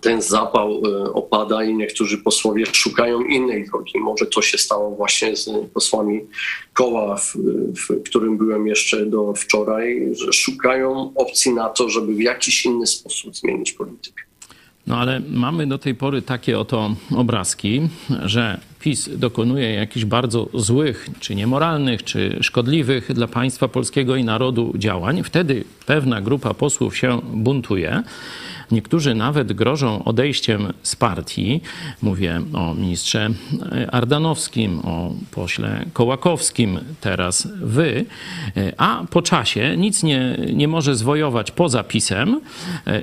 ten zapał e, opada i niektórzy posłowie szukają innej drogi. Może to się stało właśnie z posłami koła, w, w którym byłem jeszcze do wczoraj, że szukają opcji na to, żeby w jakiś inny sposób zmienić politykę.
No ale mamy do tej pory takie oto obrazki, że PiS dokonuje jakichś bardzo złych, czy niemoralnych, czy szkodliwych dla państwa polskiego i narodu działań. Wtedy pewna grupa posłów się buntuje. Niektórzy nawet grożą odejściem z partii. Mówię o ministrze Ardanowskim, o pośle Kołakowskim, teraz wy. A po czasie nic nie, nie może zwojować poza pisem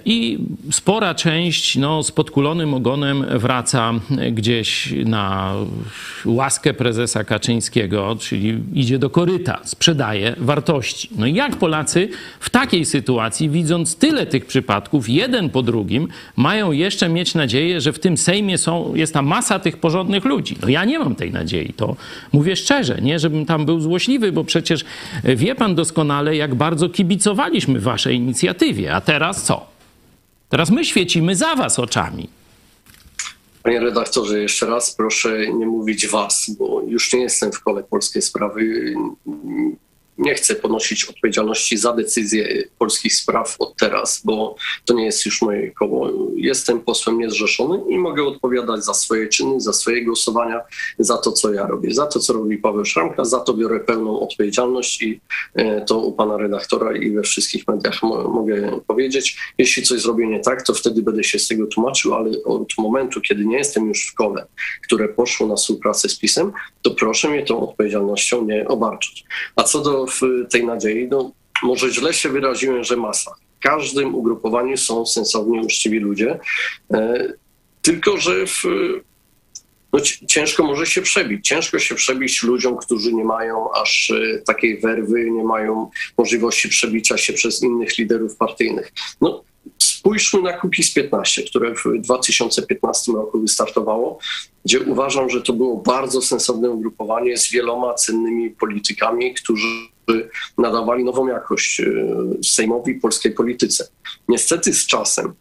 i spora część no, z podkulonym ogonem wraca gdzieś na łaskę prezesa Kaczyńskiego, czyli idzie do koryta, sprzedaje wartości. No i jak Polacy w takiej sytuacji, widząc tyle tych przypadków, jeden po drugim, mają jeszcze mieć nadzieję, że w tym Sejmie są, jest ta masa tych porządnych ludzi. No ja nie mam tej nadziei, to mówię szczerze, nie żebym tam był złośliwy, bo przecież wie pan doskonale, jak bardzo kibicowaliśmy waszej inicjatywie. A teraz co? Teraz my świecimy za was oczami.
Panie redaktorze, jeszcze raz proszę nie mówić was, bo już nie jestem w kole polskiej sprawy nie chcę ponosić odpowiedzialności za decyzje polskich spraw od teraz, bo to nie jest już moje koło. Jestem posłem niezrzeszony i mogę odpowiadać za swoje czyny, za swoje głosowania, za to, co ja robię, za to, co robi Paweł Szramka, za to biorę pełną odpowiedzialność i e, to u pana redaktora i we wszystkich mediach mogę powiedzieć. Jeśli coś zrobię nie tak, to wtedy będę się z tego tłumaczył, ale od momentu, kiedy nie jestem już w kole, które poszło na współpracę z PiSem, to proszę mnie tą odpowiedzialnością nie obarczać. A co do w tej nadziei, no może źle się wyraziłem, że masa. W każdym ugrupowaniu są sensowni, uczciwi ludzie, e, tylko że w, no, ciężko może się przebić. Ciężko się przebić ludziom, którzy nie mają aż e, takiej werwy, nie mają możliwości przebicia się przez innych liderów partyjnych. No, Spójrzmy na Cookies 15, które w 2015 roku wystartowało, gdzie uważam, że to było bardzo sensowne ugrupowanie z wieloma cennymi politykami, którzy nadawali nową jakość e, Sejmowi polskiej polityce. Niestety z czasem,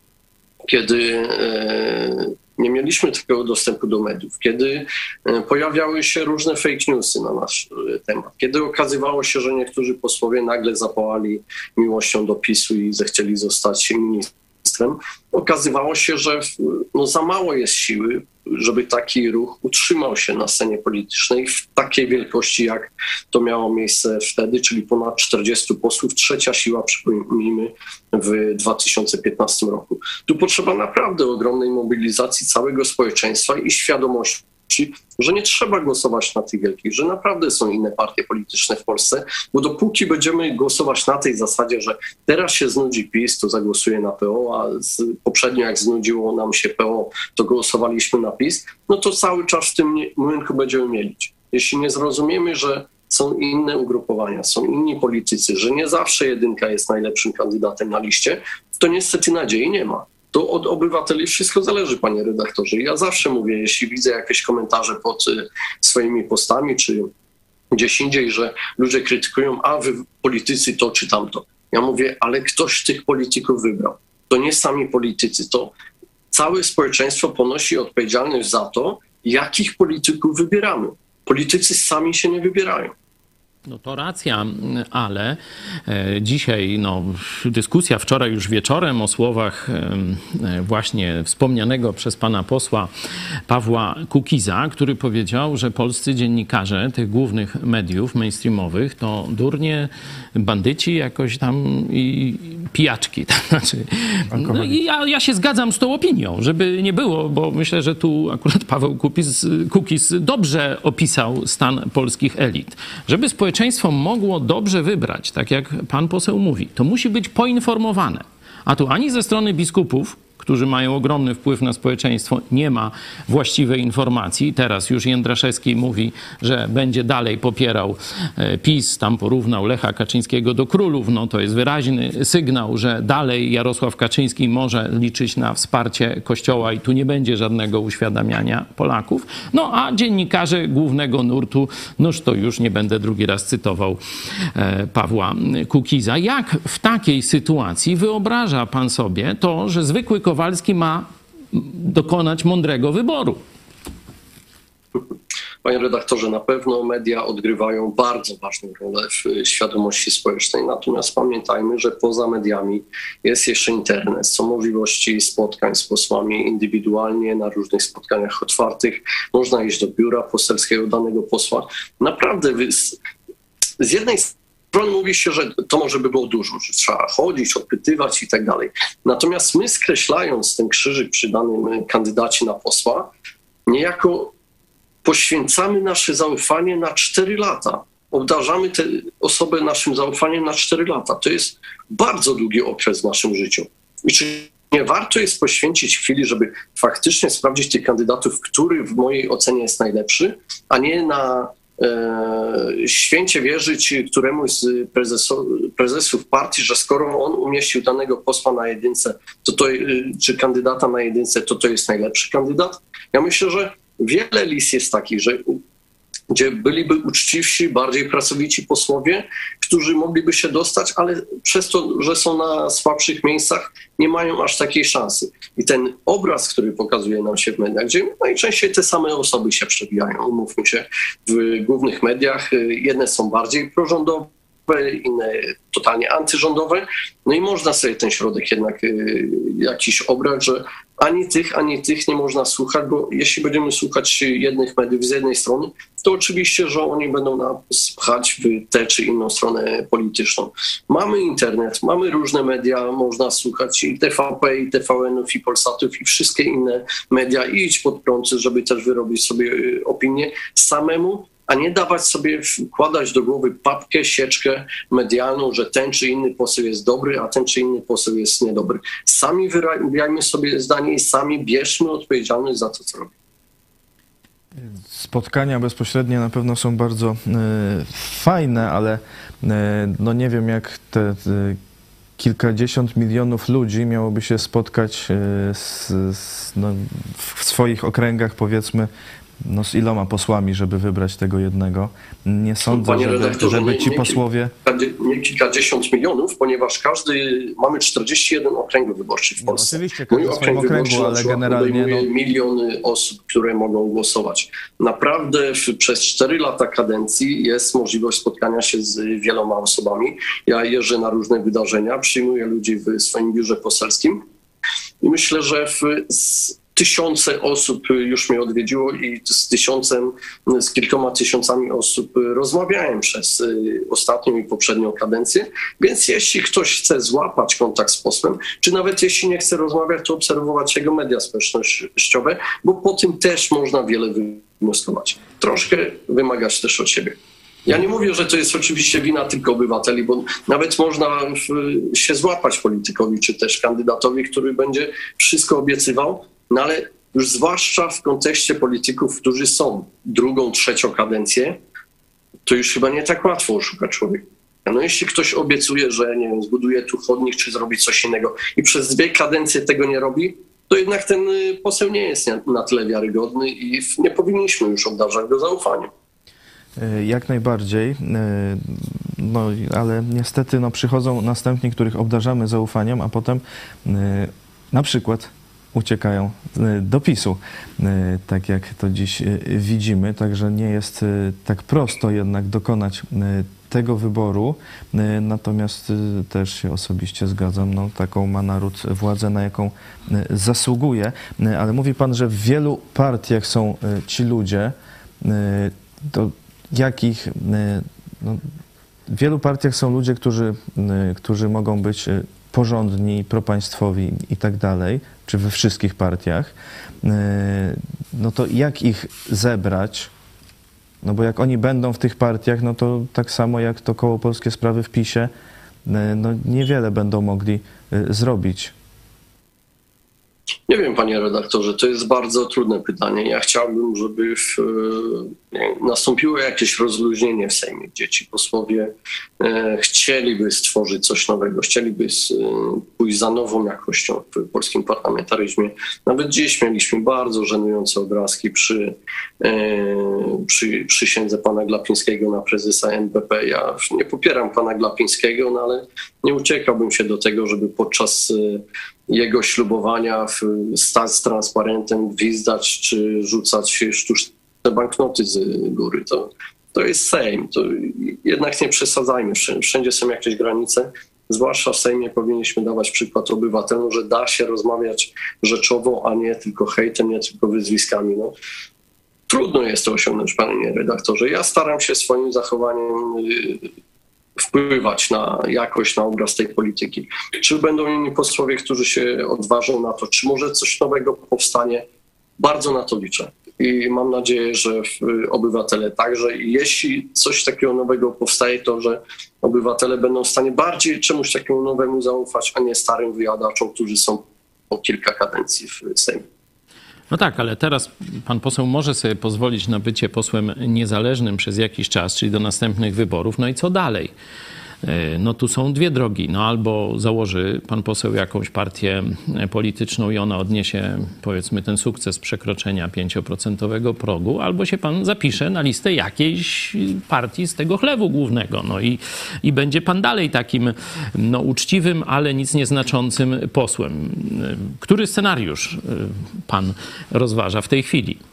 kiedy e, nie mieliśmy takiego dostępu do mediów, kiedy e, pojawiały się różne fake newsy na nasz temat, kiedy okazywało się, że niektórzy posłowie nagle zapałali miłością do PiSu i zechcieli zostać ministrem, ministrem, okazywało się, że no, za mało jest siły, żeby taki ruch utrzymał się na scenie politycznej w takiej wielkości, jak to miało miejsce wtedy, czyli ponad 40 posłów, trzecia siła, przypomnijmy, w 2015 roku. Tu potrzeba naprawdę ogromnej mobilizacji całego społeczeństwa i świadomości, że nie trzeba głosować na tych wielkich, że naprawdę są inne partie polityczne w Polsce, bo dopóki będziemy głosować na tej zasadzie, że teraz się znudzi PiS, to zagłosuję na PO, a z, poprzednio jak znudziło nam się PO, to głosowaliśmy na PiS, no to cały czas w tym młynku będziemy mielić. Jeśli nie zrozumiemy, że są inne ugrupowania, są inni politycy, że nie zawsze jedynka jest najlepszym kandydatem na liście, to niestety nadziei nie ma to od obywateli wszystko zależy, panie redaktorze. Ja zawsze mówię, jeśli widzę jakieś komentarze pod y, swoimi postami, czy gdzieś indziej, że ludzie krytykują, a wy politycy to czy tamto. Ja mówię, ale ktoś tych polityków wybrał. To nie sami politycy, to całe społeczeństwo ponosi odpowiedzialność za to, jakich polityków wybieramy. Politycy sami się nie wybierają.
No to racja, ale e, dzisiaj no, dyskusja wczoraj już wieczorem o słowach e, właśnie wspomnianego przez pana posła Pawła Kukiza, który powiedział, że polscy dziennikarze tych głównych mediów mainstreamowych to durnie, bandyci jakoś tam i pijaczki. To znaczy, no i ja, ja się zgadzam z tą opinią, żeby nie było, bo myślę, że tu akurat Paweł Kukiz, Kukiz dobrze opisał stan polskich elit. Żeby społeczeństwo mogło dobrze wybrać, tak jak pan poseł mówi, to musi być poinformowane. A tu ani ze strony biskupów, którzy mają ogromny wpływ na społeczeństwo, nie ma właściwej informacji. Teraz już Jędraszewski mówi, że będzie dalej popierał e, PiS, tam porównał Lecha Kaczyńskiego do królów. No to jest wyraźny sygnał, że dalej Jarosław Kaczyński może liczyć na wsparcie Kościoła i tu nie będzie żadnego uświadamiania Polaków. No a dziennikarze głównego nurtu, noż to już nie będę drugi raz cytował e, Pawła Kukiza. Jak w takiej sytuacji wyobraża pan sobie to, że zwykły Kowalski ma dokonać mądrego wyboru.
Panie redaktorze, na pewno media odgrywają bardzo ważną rolę w świadomości społecznej, natomiast pamiętajmy, że poza mediami jest jeszcze internet. Są możliwości spotkań z posłami indywidualnie na różnych spotkaniach otwartych. Można iść do biura poselskiego danego posła. Naprawdę z jednej strony strony mówi się, że to może by było dużo, że trzeba chodzić, odpytywać i tak dalej. Natomiast my skreślając ten krzyżyk przy danym kandydacie na posła, niejako poświęcamy nasze zaufanie na 4 lata. Obdarzamy tę osobę naszym zaufaniem na 4 lata. To jest bardzo długi okres w naszym życiu. I czy nie warto jest poświęcić chwili, żeby faktycznie sprawdzić tych kandydatów, który w mojej ocenie jest najlepszy, a nie na e, święcie wierzyć któremuś z prezesów partii, że skoro on umieścił danego posła na jedynce, to to, czy kandydata na jedynce, to to jest najlepszy kandydat. Ja myślę, że wiele list jest takich, że gdzie byliby uczciwsi, bardziej pracowici posłowie, którzy mogliby się dostać, ale przez to, że są na słabszych miejscach, nie mają aż takiej szansy. I ten obraz, który pokazuje nam się w mediach, gdzie najczęściej te same osoby się przebijają, umówmy się, w głównych mediach, jedne są bardziej prorządowe, inne totalnie antyrządowe. No i można sobie ten środek jednak y, jakiś obrać, że ani tych, ani tych nie można słuchać, bo jeśli będziemy słuchać jednych mediów z jednej strony, to oczywiście, że oni będą nas pchać w tę czy inną stronę polityczną. Mamy internet, mamy różne media, można słuchać i TVP, i TVN-ów, i Polsatów, i wszystkie inne media i iść pod prąd, żeby też wyrobić sobie y, opinię samemu a nie dawać sobie, wkładać do głowy papkę, sieczkę medialną, że ten czy inny poseł jest dobry, a ten czy inny poseł jest niedobry. Sami wyrabiajmy sobie zdanie i sami bierzmy odpowiedzialność za to, co robimy.
Spotkania bezpośrednie na pewno są bardzo y, fajne, ale y, no nie wiem, jak te y, kilkadziesiąt milionów ludzi miałoby się spotkać z, z, no, w swoich okręgach, powiedzmy, no z iloma posłami, żeby wybrać tego jednego. Nie sądzę,
Panie
żeby, żeby ci
nie,
posłowie...
Nie kilkadziesiąt milionów, ponieważ każdy, mamy 41 okręgów wyborczych w Polsce.
No, oczywiście, każdy Mój okręg okręgu, ale generalnie... No...
miliony osób, które mogą głosować. Naprawdę przez 4 lata kadencji jest możliwość spotkania się z wieloma osobami. Ja jeżdżę na różne wydarzenia, przyjmuję ludzi w swoim biurze poselskim i myślę, że w, tysiące osób już mnie odwiedziło i z tysiącem, z kilkoma tysiącami osób rozmawiałem przez y, ostatnią i poprzednią kadencję. Więc jeśli ktoś chce złapać kontakt z posłem, czy nawet jeśli nie chce rozmawiać, to obserwować jego media społecznościowe, bo po tym też można wiele wnioskować. Troszkę wymagać też od siebie. Ja nie mówię, że to jest oczywiście wina tylko obywateli, bo nawet można się złapać politykowi czy też kandydatowi, który będzie wszystko obiecywał, no ale już zwłaszcza w kontekście polityków, którzy są drugą, trzecią kadencję, to już chyba nie tak łatwo oszukać człowieka. No jeśli ktoś obiecuje, że nie wiem, zbuduje tu chodnik czy zrobi coś innego i przez dwie kadencje tego nie robi, to jednak ten y, poseł nie jest na tyle wiarygodny i nie powinniśmy już obdarzać go zaufaniem.
Y, jak najbardziej, y, no ale niestety no, przychodzą następni, których obdarzamy zaufaniem, a potem na przykład uciekają e, do PiSu, e, tak jak to dziś e, widzimy. Także nie jest tak prosto jednak dokonać tego wyboru. Natomiast też się osobiście zgadzam, no, taką ma naród władzę, na jaką zasługuje. Ale mówi pan, że w wielu partiach są ci ludzie, to jakich no, w wielu partiach są ludzie, którzy, którzy mogą być porządni, propaństwowi i tak dalej, czy we wszystkich partiach. Y, No to jak ich zebrać? No bo jak oni będą w tych partiach, no to tak samo jak to koło Polskie Sprawy w PiSie, y, no niewiele będą mogli y, zrobić.
Nie wiem, panie redaktorze, to jest bardzo trudne pytanie. Ja chciałbym, żeby w, e, nastąpiło jakieś rozluźnienie w Sejmie, gdzie ci posłowie e, chcieliby stworzyć coś nowego, chcieliby e, pójść za nową jakością w polskim parlamentaryzmie. Nawet dziś mieliśmy bardzo żenujące obrazki przy, przy przysiędze pana Glapińskiego na prezesa NBP. Ja nie popieram pana Glapińskiego, no ale nie uciekałbym się do tego, żeby podczas jego ślubowania w, stać z transparentem, gwizdać czy rzucać sztuczne banknoty z góry. To, to jest Sejm. To jednak nie przesadzajmy. Wszędzie- są jakieś granice. Zwłaszcza w Sejmie powinniśmy dawać przykład obywatelom, że da się rozmawiać rzeczowo, a nie tylko hejtem, nie tylko wyzwiskami. No. Trudno jest to osiągnąć, panie redaktorze. Ja staram się swoim zachowaniem y, wpływać na jakość, na obraz tej polityki. Czy będą inni posłowie, którzy się odważą na to, czy może coś nowego powstanie? Bardzo na to liczę. I mam nadzieję, że obywatele także. Jeśli coś takiego nowego powstaje, to że obywatele będą w stanie bardziej czemuś takiemu nowemu zaufać, a nie starym wyjadaczom, którzy są po kilka kadencji w Sejmie.
No tak, ale teraz pan poseł może sobie pozwolić na bycie posłem niezależnym przez jakiś czas, czyli do następnych wyborów. No i co dalej? E, No tu są dwie drogi. No albo założy pan poseł jakąś partię polityczną i ona odniesie powiedzmy ten sukces przekroczenia 5% progu, albo się pan zapisze na listę jakiejś partii z tego chlewu głównego. No i, i będzie pan dalej takim no, uczciwym, ale nic nieznaczącym posłem. Który scenariusz pan rozważa w tej chwili?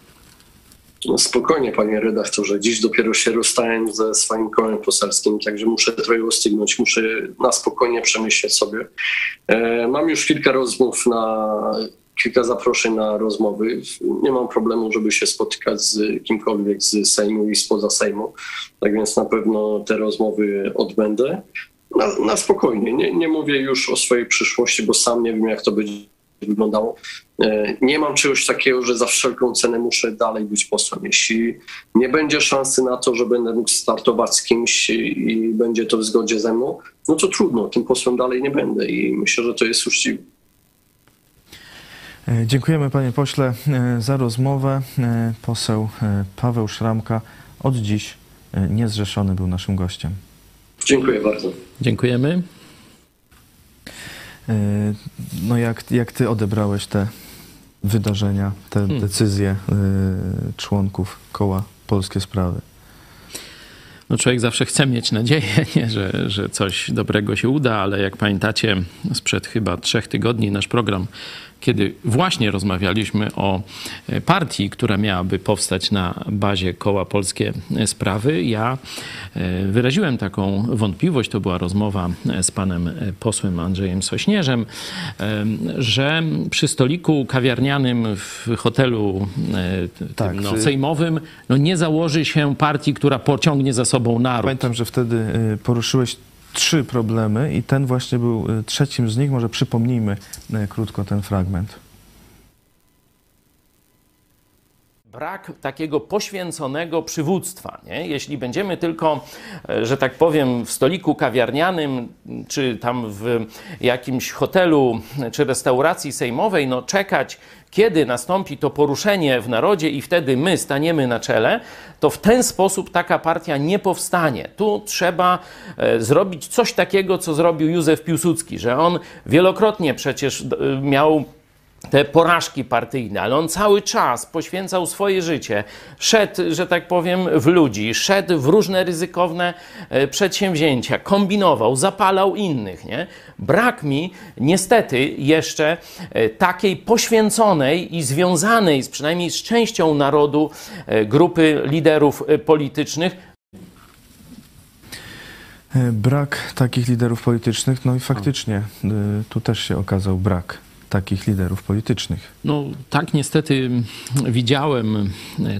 No spokojnie, panie redaktorze. Dziś dopiero się rozstałem ze swoim kołem poselskim, także muszę trochę ostygnąć, muszę na spokojnie przemyśleć sobie. E, mam już kilka rozmów na kilka zaproszeń na rozmowy. Nie mam problemu, żeby się spotykać z kimkolwiek z Sejmu i spoza Sejmu. Tak więc na pewno te rozmowy odbędę. Na, na spokojnie. Nie, nie mówię już o swojej przyszłości, bo sam nie wiem, jak to będzie wyglądało. E, Nie mam czegoś takiego, że za wszelką cenę muszę dalej być posłem. Jeśli nie będzie szansy na to, że będę mógł startować z kimś i będzie to w zgodzie ze mną, no to trudno, tym posłem dalej nie będę i myślę, że to jest uczciwe.
E, Dziękujemy panie pośle e, za rozmowę. Poseł Paweł Szramka od dziś niezrzeszony był naszym gościem.
Dziękuję bardzo.
Dziękujemy.
E, No jak, jak ty odebrałeś te wydarzenia, te decyzje e, członków koła Polskie Sprawy?
No człowiek zawsze chce mieć nadzieję, nie? Że, że coś dobrego się uda, ale jak pamiętacie, sprzed chyba trzech tygodni nasz program, kiedy właśnie rozmawialiśmy o e, partii, która miałaby powstać na bazie koła Polskie Sprawy, ja e, wyraziłem taką wątpliwość, to była rozmowa e, z panem e, posłem Andrzejem Sośnierzem, e, że przy stoliku kawiarnianym w hotelu e, tym,
Tak,
no, sejmowym no, nie założy się partii, która pociągnie za sobą naród.
Pamiętam, że wtedy poruszyłeś trzy problemy i ten właśnie był y, trzecim z nich. Może przypomnijmy y, krótko ten fragment.
brak takiego poświęconego przywództwa. Nie? Jeśli będziemy tylko, e, że tak powiem, w stoliku kawiarnianym, czy tam w jakimś hotelu, czy restauracji sejmowej, no czekać, kiedy nastąpi to poruszenie w narodzie i wtedy my staniemy na czele, to w ten sposób taka partia nie powstanie. Tu trzeba e, zrobić coś takiego, co zrobił Józef Piłsudski, że on wielokrotnie przecież d- miał te porażki partyjne, ale on cały czas poświęcał swoje życie, szedł, że tak powiem, w ludzi, szedł w różne ryzykowne e, przedsięwzięcia, kombinował, zapalał innych. Nie? Brak mi niestety jeszcze e, takiej poświęconej i związanej z, przynajmniej z częścią narodu e, grupy liderów politycznych,
Brak takich liderów politycznych, no i faktycznie tu też się okazał brak takich liderów politycznych.
No tak niestety widziałem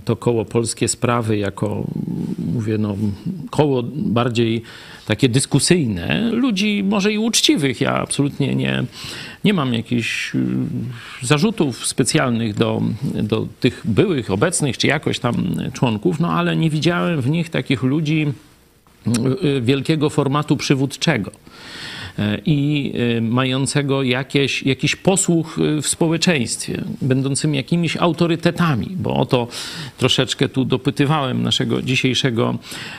to koło Polskie Sprawy jako, mówię, no, koło bardziej takie dyskusyjne, ludzi może i uczciwych. Ja absolutnie nie, nie mam jakichś y, zarzutów specjalnych do, do tych byłych, obecnych czy jakoś tam członków, no ale nie widziałem w nich takich ludzi y, wielkiego formatu przywódczego i y, mającego jakieś, jakiś posłuch y, w społeczeństwie, będącymi jakimiś autorytetami, bo o to troszeczkę tu dopytywałem naszego dzisiejszego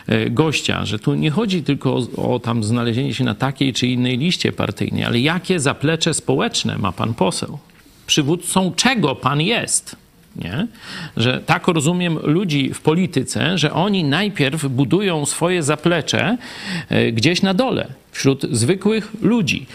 y, gościa, że tu nie chodzi tylko o, o tam znalezienie się na takiej czy innej liście partyjnej, ale jakie zaplecze społeczne ma pan poseł? Przywódcą czego pan jest? Nie? Że tak rozumiem ludzi w polityce, że oni najpierw budują swoje zaplecze gdzieś na dole wśród zwykłych ludzi.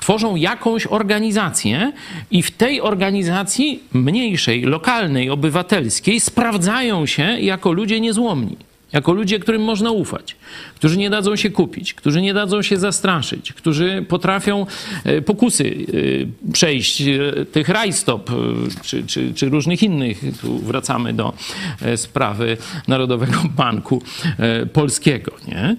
Tworzą jakąś organizację i w tej organizacji mniejszej, lokalnej, obywatelskiej sprawdzają się jako ludzie niezłomni jako ludzie, którym można ufać, którzy nie dadzą się kupić, którzy nie dadzą się zastraszyć, którzy potrafią e, pokusy e, przejść, e, tych rajstop czy, czy, czy różnych innych. Tu wracamy do sprawy Narodowego Banku Polskiego. Nie?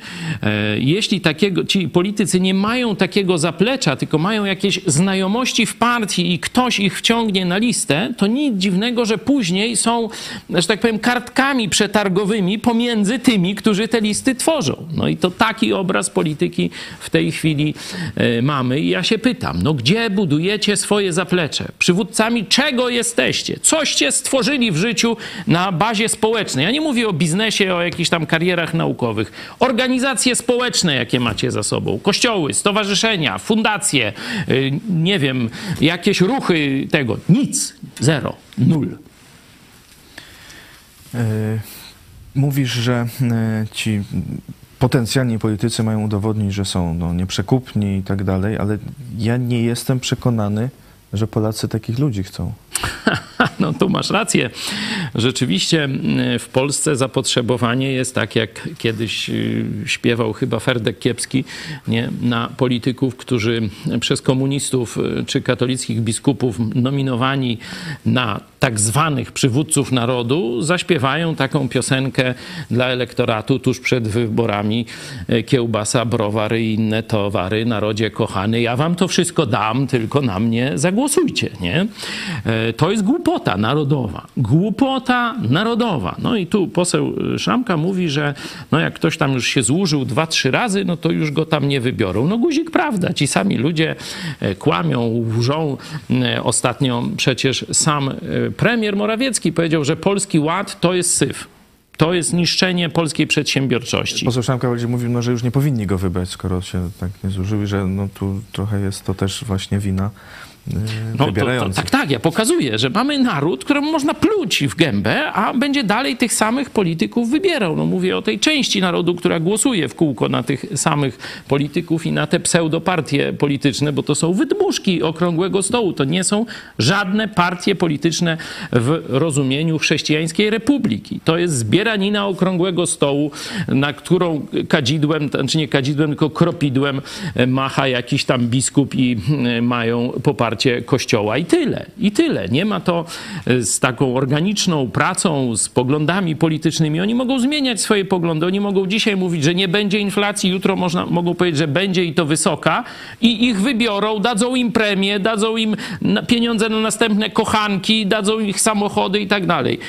Jeśli takiego, ci politycy nie mają takiego zaplecza, tylko mają jakieś znajomości w partii i ktoś ich wciągnie na listę, to nic dziwnego, że później są, że tak powiem, kartkami przetargowymi pomiędzy między tymi, którzy te listy tworzą. No i to taki obraz polityki w tej chwili e, mamy. I ja się pytam, no gdzie budujecie swoje zaplecze? Przywódcami czego jesteście? Coście stworzyli w życiu na bazie społecznej? Ja nie mówię o biznesie, o jakichś tam karierach naukowych. Organizacje społeczne, jakie macie za sobą. Kościoły, stowarzyszenia, fundacje, e, nie wiem, jakieś ruchy tego. Nic. Zero. Nul.
E, Mówisz, że e, ci potencjalni politycy mają udowodnić, że są no, nieprzekupni i tak dalej, ale ja nie jestem przekonany, że Polacy takich ludzi chcą.
No tu masz rację. Rzeczywiście mm, w Polsce zapotrzebowanie jest tak, jak kiedyś y, śpiewał chyba Ferdek Kiepski, nie? na polityków, którzy przez komunistów y, czy katolickich biskupów nominowani na tak zwanych przywódców narodu zaśpiewają taką piosenkę dla elektoratu tuż przed wyborami y, kiełbasa, browary i inne towary. Narodzie kochany, ja wam to wszystko dam, tylko na mnie zagłosujcie. Nie? To jest głupota narodowa. Głupota narodowa. No i tu poseł Szamka mówi, że no jak ktoś tam już się złużył dwa, trzy razy, no to już go tam nie wybiorą. No guzik prawda. Ci sami ludzie e, kłamią, łżą. E, ostatnio przecież sam e, premier Morawiecki powiedział, że Polski Ład to jest syf. To jest niszczenie polskiej przedsiębiorczości.
Poseł Szamka będzie mówił, no, że już nie powinni go wybrać, skoro się tak nie zużył i że no, tu trochę jest to też właśnie wina no, to, to,
tak, tak, ja pokazuję, że mamy naród, któremu można pluć w gębę, a będzie dalej tych samych polityków wybierał. No mówię o tej części narodu, która głosuje w kółko na tych samych polityków i na te pseudopartie polityczne, bo to są wydmuszki okrągłego stołu. To nie są żadne partie polityczne w rozumieniu chrześcijańskiej republiki. To jest zbieranina okrągłego stołu, na którą kadzidłem, czy znaczy nie kadzidłem, tylko kropidłem macha jakiś tam biskup i mają poparcie poparcie Kościoła i tyle. I tyle. Nie ma to e, z taką organiczną pracą, z poglądami politycznymi. Oni mogą zmieniać swoje poglądy. Oni mogą dzisiaj mówić, że nie będzie inflacji, jutro można, mogą powiedzieć, że będzie i to wysoka i ich wybiorą, dadzą im premię, dadzą im pieniądze na następne kochanki, dadzą ich samochody i tak dalej.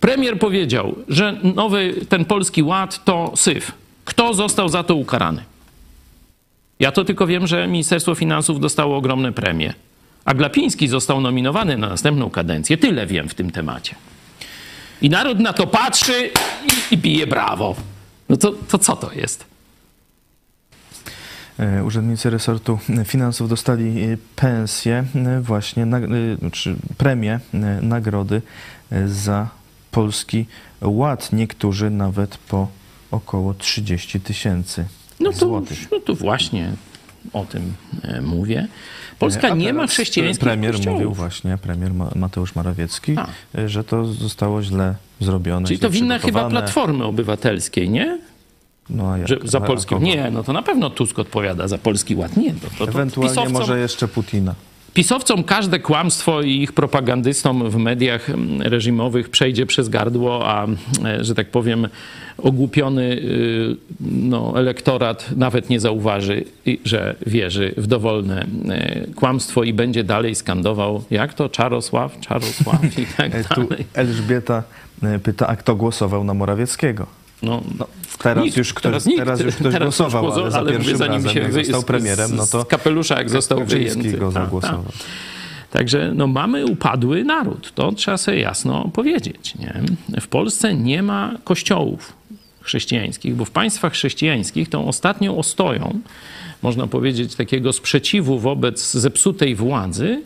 Premier powiedział, że nowy ten polski ład to syf. Kto został za to ukarany? Ja to tylko wiem, że Ministerstwo Finansów dostało ogromne premie. A Glapiński został nominowany na następną kadencję. Tyle wiem w tym temacie. I naród na to patrzy i, i bije brawo. No to, to co to jest?
E, Urzędnicy resortu finansów dostali e, pensje, właśnie na, e, czy premie, e, nagrody za polski ład. Niektórzy nawet po około 30 tysięcy
No to,
złotych.
no to właśnie o tym e, mówię. Polska
A
nie ma chrześcijańskich
Premier
kościołów.
mówił właśnie, premier Ma- Mateusz Morawiecki,
A.
e, że to zostało źle zrobione.
Czyli
źle
to winna chyba. Platformy Obywatelskiej, nie?
No, a jak?
Że za
kogo?
Nie, no to na pewno Tusk odpowiada za polski ład. Nie, to, to, to
Ewentualnie
pisowcom,
może jeszcze Putina.
Pisowcom każde kłamstwo i ich propagandystom w mediach reżimowych przejdzie przez gardło, a e, że tak powiem, ogłupiony y, no, elektorat nawet nie zauważy, że wierzy w dowolne e, kłamstwo i będzie dalej skandował, jak to Czarosław, Czarosław i tak
E, Tu
dalej.
Elżbieta e, pyta, a kto głosował na Morawieckiego?
No,
No, teraz,
Nikt,
już ktoś,
teraz
teraz
nikt.
już ktoś
Teraz
głosował,
już
ale za
ale
pierwszym
zanim
razem,
się
jak został
z-
premierem, no to
z kapelusza, jak został wyjęty.
go
Tak,
zagłosował.
tak. Także no, mamy upadły naród. To trzeba sobie jasno powiedzieć. Nie? W Polsce nie ma kościołów chrześcijańskich, bo w państwach chrześcijańskich tą ostatnią ostoją, można powiedzieć, takiego sprzeciwu wobec zepsutej władzy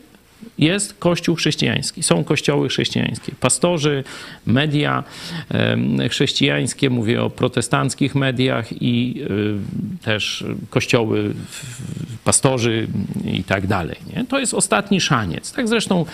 jest Kościół chrześcijański. Są kościoły chrześcijańskie. Pastorzy, media chrześcijańskie, mówię o protestanckich mediach i y, też kościoły, pastorzy i tak dalej. Nie? To jest ostatni szaniec. Tak zresztą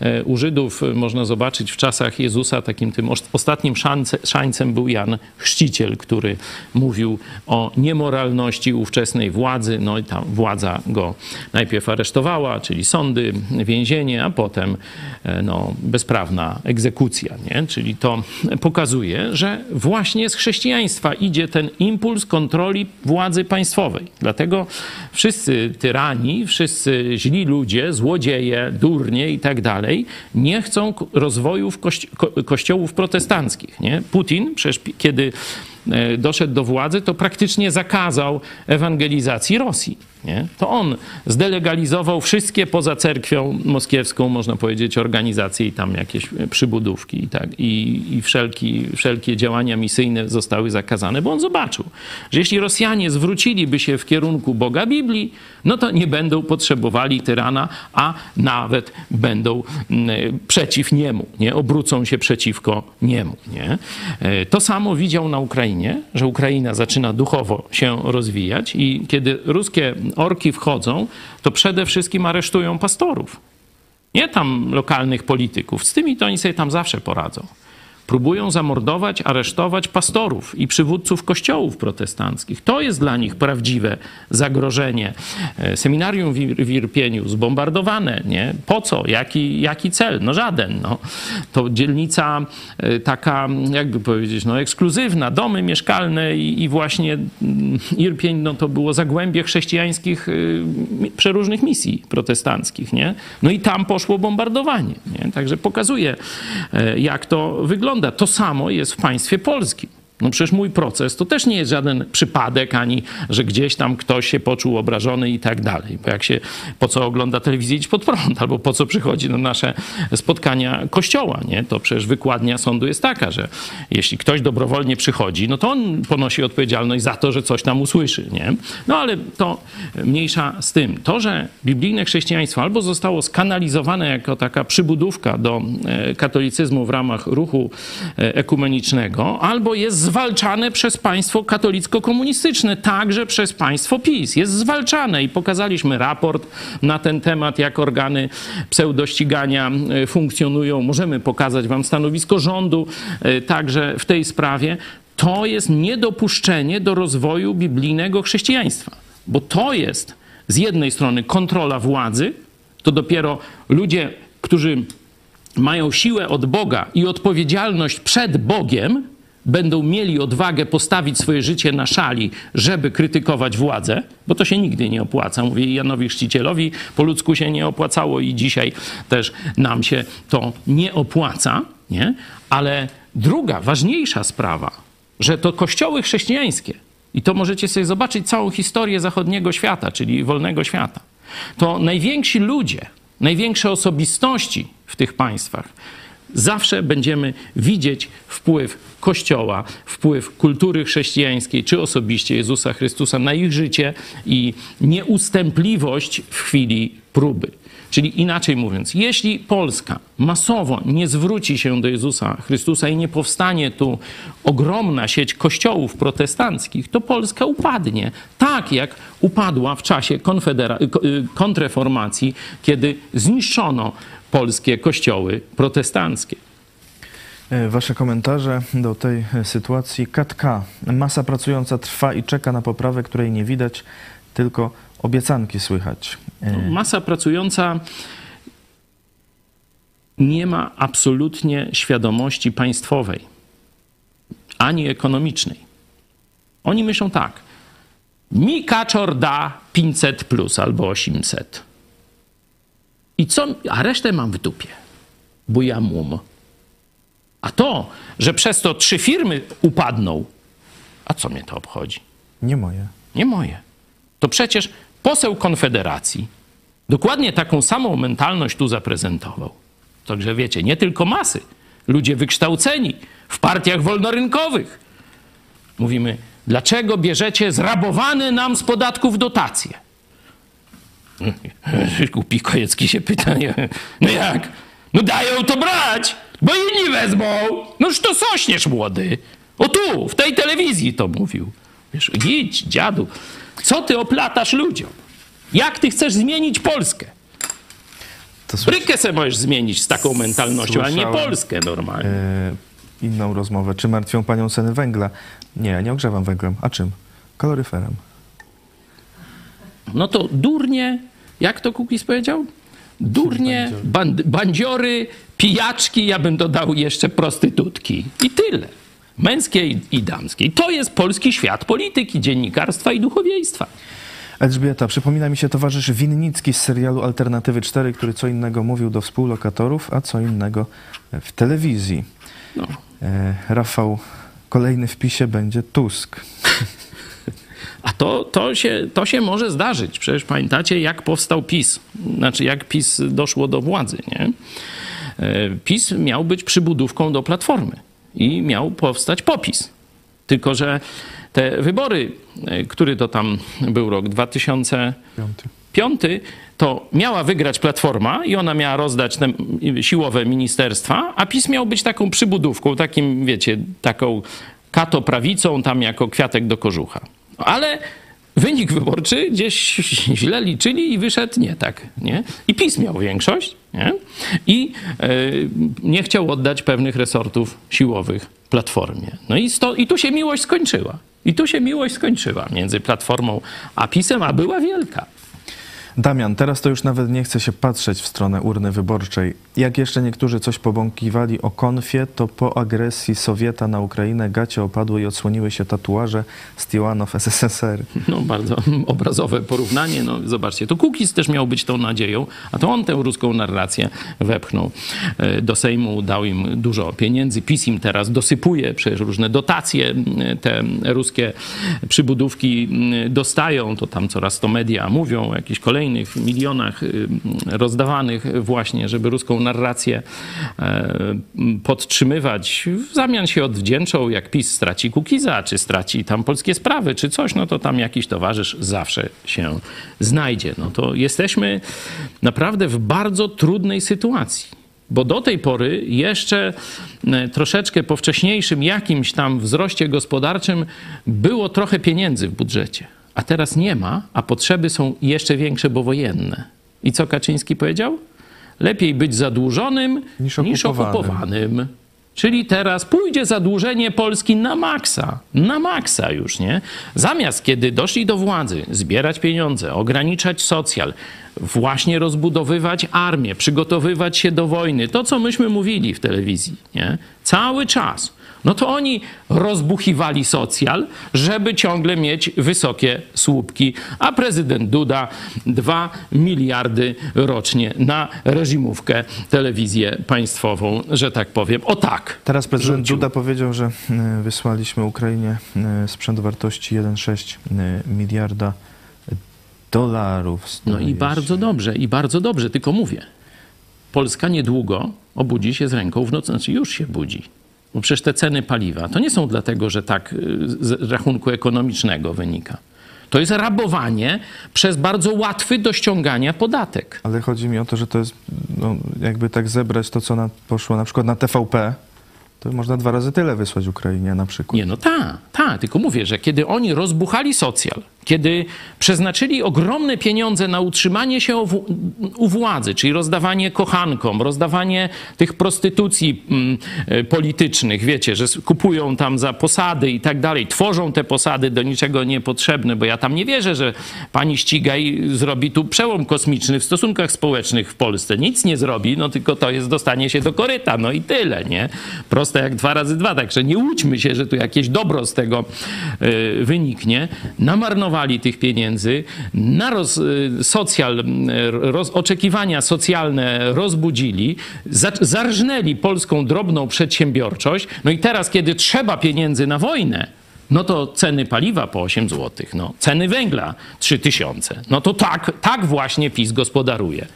e, u Żydów można zobaczyć w czasach Jezusa takim tym os- ostatnim szance, szańcem był Jan Chrzciciel, który mówił o niemoralności ówczesnej władzy. No i ta władza go najpierw aresztowała, czyli sądy, więzienie, a potem e, no, bezprawna egzekucja. Nie? Czyli to pokazuje, że właśnie z chrześcijaństwa idzie ten impuls kontroli władzy państwowej. Dlatego wszyscy tyrani, wszyscy źli ludzie, złodzieje, durnie i tak dalej nie chcą rozwoju kości- ko- kościołów protestanckich. Nie? Putin przecież kiedy e, doszedł do władzy, to praktycznie zakazał ewangelizacji Rosji. Nie? To on zdelegalizował wszystkie poza cerkwią moskiewską, można powiedzieć, organizacje i tam jakieś przybudówki i, tak, i, i wszelki, wszelkie działania misyjne zostały zakazane, bo on zobaczył, że jeśli Rosjanie zwróciliby się w kierunku Boga Biblii, no to nie będą potrzebowali tyrana, a nawet będą mm, przeciw niemu, nie? obrócą się przeciwko niemu. Nie? E, To samo widział na Ukrainie, że Ukraina zaczyna duchowo się rozwijać i kiedy ruskie orki wchodzą, to przede wszystkim aresztują pastorów. Nie tam lokalnych polityków. Z tymi to oni sobie tam zawsze poradzą. Próbują zamordować, aresztować pastorów i przywódców kościołów protestanckich. To jest dla nich prawdziwe zagrożenie. E, Seminarium w Ir- w Irpieniu zbombardowane. Nie? Po co? Jaki, jaki cel? No żaden. No. To dzielnica e, taka, jakby powiedzieć, no ekskluzywna. Domy mieszkalne i, i właśnie mm, Irpień no, to było zagłębie chrześcijańskich mi- przeróżnych misji protestanckich. Nie? No i tam poszło bombardowanie. Nie? Także pokazuje, e, jak to wygląda. To samo jest w państwie polskim. No przecież mój proces to też nie jest żaden przypadek, ani że gdzieś tam ktoś się poczuł obrażony i tak dalej. Bo jak się, po co ogląda telewizję Idź Pod Prąd, albo po co przychodzi na nasze spotkania kościoła, nie? To przecież wykładnia sądu jest taka, że jeśli ktoś dobrowolnie przychodzi, no to on ponosi odpowiedzialność za to, że coś tam usłyszy, nie? No ale to mniejsza z tym. To, że biblijne chrześcijaństwo albo zostało skanalizowane jako taka przybudówka do e, katolicyzmu w ramach ruchu e, ekumenicznego, albo jest zwalczane przez państwo katolicko-komunistyczne, także przez państwo PiS. Jest zwalczane i pokazaliśmy raport na ten temat, jak organy pseudościgania e, funkcjonują. Możemy pokazać wam stanowisko rządu e, także w tej sprawie. To jest niedopuszczenie do rozwoju biblijnego chrześcijaństwa, bo to jest z jednej strony kontrola władzy, to dopiero ludzie, którzy mają siłę od Boga i odpowiedzialność przed Bogiem, będą mieli odwagę postawić swoje życie na szali, żeby krytykować władzę, bo to się nigdy nie opłaca. Mówię Janowi Chrzcicielowi, po ludzku się nie opłacało i dzisiaj też nam się to nie opłaca, nie? Ale druga, ważniejsza sprawa, że to kościoły chrześcijańskie, i to możecie sobie zobaczyć całą historię zachodniego świata, czyli wolnego świata, to najwięksi ludzie, największe osobistości w tych państwach zawsze będziemy widzieć wpływ Kościoła, wpływ kultury chrześcijańskiej czy osobiście Jezusa Chrystusa na ich życie i nieustępliwość w chwili próby. Czyli inaczej mówiąc, jeśli Polska masowo nie zwróci się do Jezusa Chrystusa i nie powstanie tu ogromna sieć kościołów protestanckich, to Polska upadnie. Tak jak upadła w czasie y, kontreformacji, kiedy zniszczono polskie kościoły protestanckie.
E, Wasze komentarze do tej e, sytuacji. Katka. Masa pracująca trwa i czeka na poprawę, której nie widać, tylko obiecanki słychać. E,
Masa pracująca nie ma absolutnie świadomości państwowej ani ekonomicznej. Oni myślą tak. Mi kaczor da 500 plus albo 800. I co? A resztę mam w dupie. Bo ja mum. A to, że przez to trzy firmy upadną, a co mnie to obchodzi?
Nie moje.
Nie moje. To przecież poseł Konfederacji dokładnie taką samą mentalność tu zaprezentował. Także wiecie, nie tylko masy, ludzie wykształceni w partiach wolnorynkowych. Mówimy, dlaczego bierzecie zrabowane nam z podatków dotacje? Głupi Kojecki się pyta, no jak? No dają to brać, bo inni wezmą. Noż to sośniesz młody. O tu, w tej telewizji to mówił. Wiesz, idź, dziadu, co ty oplatasz ludziom? Jak ty chcesz zmienić Polskę? Brykę se możesz zmienić z taką mentalnością, a nie. Polskę normalnie.
e, inną rozmowę. Czy martwią panią ceny węgla? Nie, ja nie ogrzewam węglem. A czym? Kaloryferem.
No to durnie, jak to Kukiz powiedział? Durnie, band, bandziory, pijaczki, ja bym dodał jeszcze prostytutki. I tyle. Męskie i, i damskie. I to jest polski świat polityki, dziennikarstwa i duchowieństwa.
Elżbieta, przypomina mi się towarzysz Winnicki z serialu Alternatywy 4, który co innego mówił do współlokatorów, a co innego w telewizji.
No.
E, Rafał, kolejny w PiSie będzie Tusk.
A to, to, się, to się może zdarzyć. Przecież pamiętacie, jak powstał PiS. Znaczy, jak PiS doszło do władzy, nie? E, PiS miał być przybudówką do Platformy i miał powstać popis. Tylko, że te wybory, e, który to tam był rok 2005,
Piąty.
to miała wygrać Platforma i ona miała rozdać te siłowe ministerstwa, a PiS miał być taką przybudówką, takim, wiecie, taką katoprawicą tam jako kwiatek do kożucha. Ale wynik wyborczy gdzieś źle liczyli i wyszedł nie tak, nie? I PiS miał większość, nie? I e, nie chciał oddać pewnych resortów siłowych Platformie. No i, sto, i tu się miłość skończyła. I tu się miłość skończyła między Platformą a PiSem, a była wielka.
Damian, teraz to już nawet nie chce się patrzeć w stronę urny wyborczej. Jak jeszcze niektórzy coś pobąkiwali o konfie, to po agresji Sowieta na Ukrainę gacie opadły i odsłoniły się tatuaże z Tiłanow SSSR.
No, bardzo obrazowe porównanie. No, zobaczcie, to Kukiz też miał być tą nadzieją, a to on tę ruską narrację wepchnął e, do Sejmu, dał im dużo pieniędzy. PiS im teraz dosypuje, przecież różne dotacje te ruskie przybudówki dostają. To tam coraz to media mówią o jakichś kolejnych milionach y, rozdawanych właśnie, żeby ruską narrację e, podtrzymywać. W zamian się odwdzięczą, jak PiS straci Kukiza, czy straci tam polskie sprawy, czy coś, no to tam jakiś towarzysz zawsze się znajdzie. No to jesteśmy naprawdę w bardzo trudnej sytuacji. Bo do tej pory jeszcze e, troszeczkę po wcześniejszym jakimś tam wzroście gospodarczym było trochę pieniędzy w budżecie. A teraz nie ma, a potrzeby są jeszcze większe, bo wojenne. I co Kaczyński powiedział? Lepiej być zadłużonym
Niż
niż
okupowanym.
okupowanym. Czyli teraz pójdzie zadłużenie Polski na maksa. Na maksa już, nie? Zamiast kiedy doszli do władzy, zbierać pieniądze, ograniczać socjal, właśnie rozbudowywać armię, przygotowywać się do wojny. To, co myśmy mówili w telewizji, nie? Cały czas. No to oni rozbuchiwali socjal, żeby ciągle mieć wysokie słupki, a prezydent Duda 2 miliardy rocznie na reżimówkę, telewizję państwową, że tak powiem. O tak.
Teraz prezydent
rzucił.
Duda powiedział, że e, wysłaliśmy Ukrainie e, sprzęt wartości 1,6 e, miliarda dolarów.
No i
się.
bardzo dobrze, i bardzo dobrze, tylko mówię. Polska niedługo obudzi się z ręką w nocy, znaczy już się budzi. Bo przecież te ceny paliwa to nie są dlatego, że tak y, z rachunku ekonomicznego wynika. To jest rabowanie przez bardzo łatwy do ściągania podatek.
Ale chodzi mi o to, że to jest, no, jakby tak zebrać to, co na, poszło na przykład na TVP, to można dwa razy tyle wysłać Ukrainie na przykład.
Nie, no tak, tak, tylko mówię, że kiedy oni rozbuchali socjal, kiedy przeznaczyli ogromne pieniądze na utrzymanie się u, u władzy, czyli rozdawanie kochankom, rozdawanie tych prostytucji mm, e, politycznych, wiecie, że kupują tam za posady i tak dalej, tworzą te posady do niczego niepotrzebne, bo ja tam nie wierzę, że pani Ścigaj zrobi tu przełom kosmiczny w stosunkach społecznych w Polsce. Nic nie zrobi, no tylko to jest dostanie się do koryta, no i tyle, nie? Proste jak dwa razy dwa, także nie łudźmy się, że tu jakieś dobro z tego y, wyniknie. Namarnowali tych pieniędzy, na roz, y, socjal, y, roz, oczekiwania socjalne rozbudzili, za, zarżnęli polską drobną przedsiębiorczość, no i teraz, kiedy trzeba pieniędzy na wojnę, no to ceny paliwa po 8 zł, no, ceny węgla 3000. No to tak, tak właśnie PiS gospodaruje.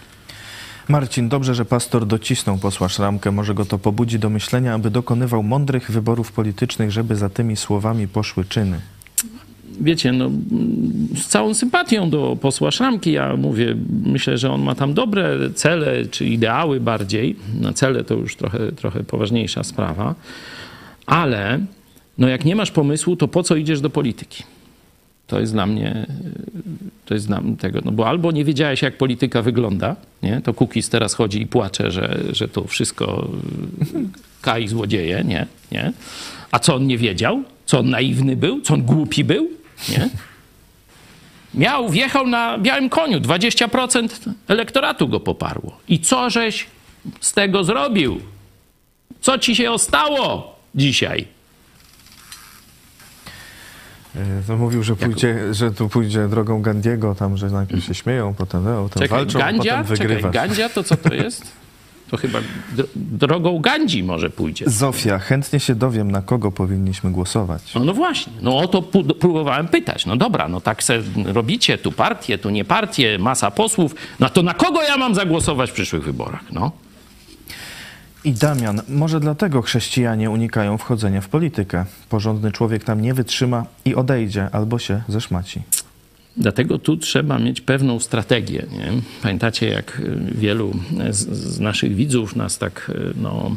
Marcin, dobrze, że pastor docisnął posła Szramkę. Może go to pobudzi do myślenia, aby dokonywał mądrych wyborów politycznych, żeby za tymi słowami poszły czyny.
wiecie, no, z całą sympatią do posła Szramki, ja mówię, myślę, że on ma tam dobre cele, czy ideały bardziej. Na cele to już trochę, trochę poważniejsza sprawa. Ale no jak nie masz pomysłu, to po co idziesz do polityki? To jest dla mnie, to jest dla mnie tego, no bo albo nie wiedziałeś, jak polityka wygląda, nie? To Kukiz teraz chodzi i płacze, że, że to wszystko kaj złodzieje, nie? nie? A co on nie wiedział? Co on naiwny był? Co on głupi był? Nie? Miał, wjechał na białym koniu, 20% elektoratu go poparło. I co żeś z tego zrobił? Co ci się ostało dzisiaj?
E, To mówił, że, pójdzie, że tu pójdzie drogą Gandiego, tam, że najpierw się śmieją, potem, no, potem
Czekaj,
walczą,
Gandzia?
potem
Czekaj,
wygrywasz.
Gandzia to co to jest? To chyba dr- drogą Gandzi może pójdzie.
Zofia, chętnie się dowiem, na kogo powinniśmy głosować.
No, no właśnie, no o to próbowałem pytać. No dobra, no tak se robicie, tu partię, tu nie partię, masa posłów. No to na kogo ja mam zagłosować w przyszłych wyborach? No.
I Damian, może dlatego chrześcijanie unikają wchodzenia w politykę. Porządny człowiek tam nie wytrzyma i odejdzie, albo się zeszmaci.
Dlatego tu trzeba mieć pewną strategię. Nie? Pamiętacie, jak y, wielu z, z naszych widzów nas tak, y, no,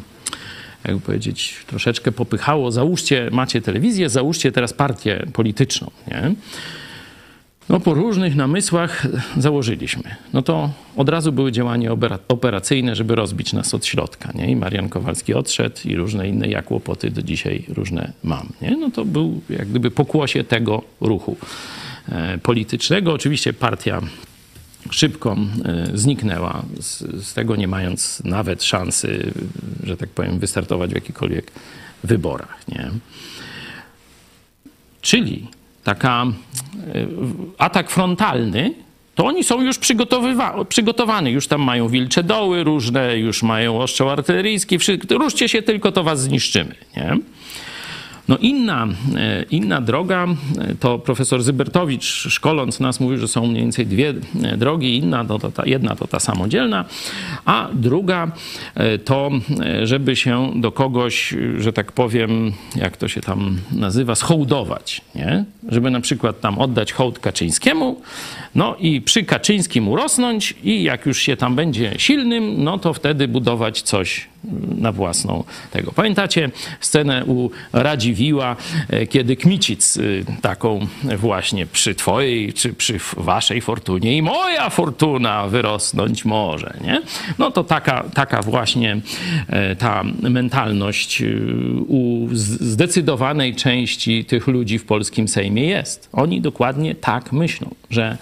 jakby powiedzieć, troszeczkę popychało. Załóżcie, macie telewizję, załóżcie teraz partię polityczną. Nie? No, po różnych namysłach założyliśmy. No to od razu były działania opera- operacyjne, żeby rozbić nas od środka. Nie? I Marian Kowalski odszedł i różne inne ja kłopoty do dzisiaj różne mam. Nie? No to był jak gdyby pokłosie tego ruchu e, politycznego. Oczywiście partia szybko e, zniknęła z, z tego, nie mając nawet szansy, że tak powiem, wystartować w jakichkolwiek wyborach. Nie? Czyli taka e, atak frontalny, to oni są już przygotowani. Już tam mają wilcze doły różne, już mają ostrzał artyleryjski. Ruszcie się tylko, to was zniszczymy. Nie? No inna, e, inna droga, e, to profesor Zybertowicz szkoląc nas mówił, że są mniej więcej dwie e, drogi. Inna to, to ta, jedna to ta samodzielna, a druga to, żeby się do kogoś, że tak powiem, jak to się tam nazywa, schołdować. Nie? Żeby na przykład tam oddać hołd Kaczyńskiemu, no i przy Kaczyńskim urosnąć i jak już się tam będzie silnym, no to wtedy budować coś na własną tego. Pamiętacie scenę u Radziwiła, e, kiedy Kmicic y, taką właśnie przy twojej czy przy waszej fortunie i moja fortuna wyrosnąć może, nie? No to taka, taka właśnie e, ta mentalność y, u zdecydowanej części tych ludzi w polskim Sejmie jest. Oni dokładnie tak myślą, że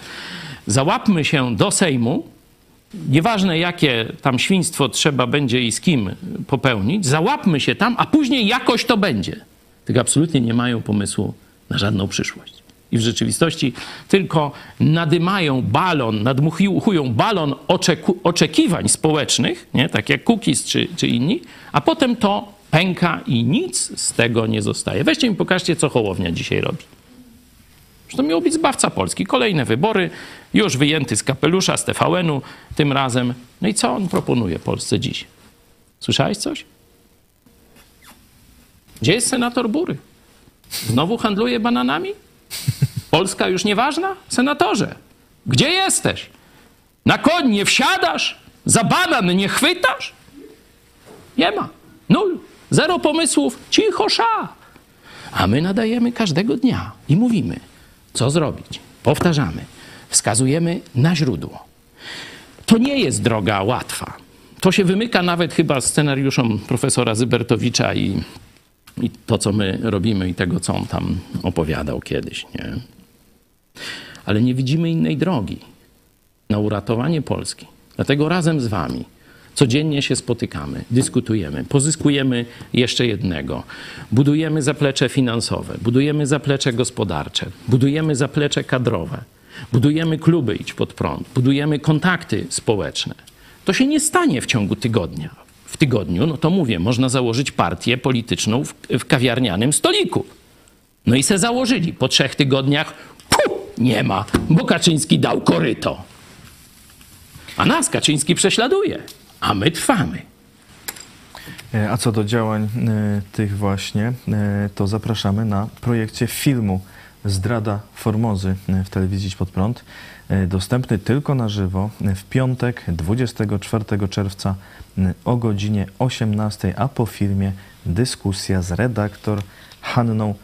załapmy się do Sejmu, Nieważne, jakie tam świństwo trzeba będzie i z kim popełnić, załapmy się tam, a później jakoś to będzie. Tylko absolutnie nie mają pomysłu na żadną przyszłość. I w rzeczywistości tylko nadymają balon, nadmuchują balon oczeku, oczekiwań społecznych, nie? tak jak Kukiz czy, czy inni, a potem to pęka i nic z tego nie zostaje. Weźcie mi pokażcie, co Hołownia dzisiaj robi. Że to miał być zbawca Polski. Kolejne wybory, już wyjęty z kapelusza, z TVN-u tym razem. No i co on proponuje Polsce dziś? Słyszałeś coś? Gdzie jest senator Bury? Znowu handluje bananami? Polska już nieważna? Senatorze, gdzie jesteś? Na koń nie wsiadasz? Za banan nie chwytasz? Nie ma. Nul. Zero pomysłów. Cicho sza. A my nadajemy każdego dnia i mówimy, co zrobić. Powtarzamy. Wskazujemy na źródło. To nie jest droga łatwa. To się wymyka nawet chyba scenariuszom profesora Zybertowicza i, i to, co my robimy i tego, co on tam opowiadał kiedyś. Nie? Ale nie widzimy innej drogi na uratowanie Polski. Dlatego razem z Wami codziennie się spotykamy, dyskutujemy, pozyskujemy jeszcze jednego, budujemy zaplecze finansowe, budujemy zaplecze gospodarcze, budujemy zaplecze kadrowe, budujemy kluby Idź Pod Prąd, budujemy kontakty społeczne. To się nie stanie w ciągu tygodnia. W tygodniu, no to mówię, można założyć partię polityczną w, w kawiarnianym stoliku. No i se założyli. Po trzech tygodniach puh, nie ma, bo Kaczyński dał koryto. A nas Kaczyński prześladuje, a my trwamy.
E, A co do działań e, tych właśnie, e, to zapraszamy na projekcie filmu Zdrada Formozy w telewizji Pod Prąd. Dostępny tylko na żywo w piątek 24 czerwca o godzinie 18, a po filmie dyskusja z redaktor Hanną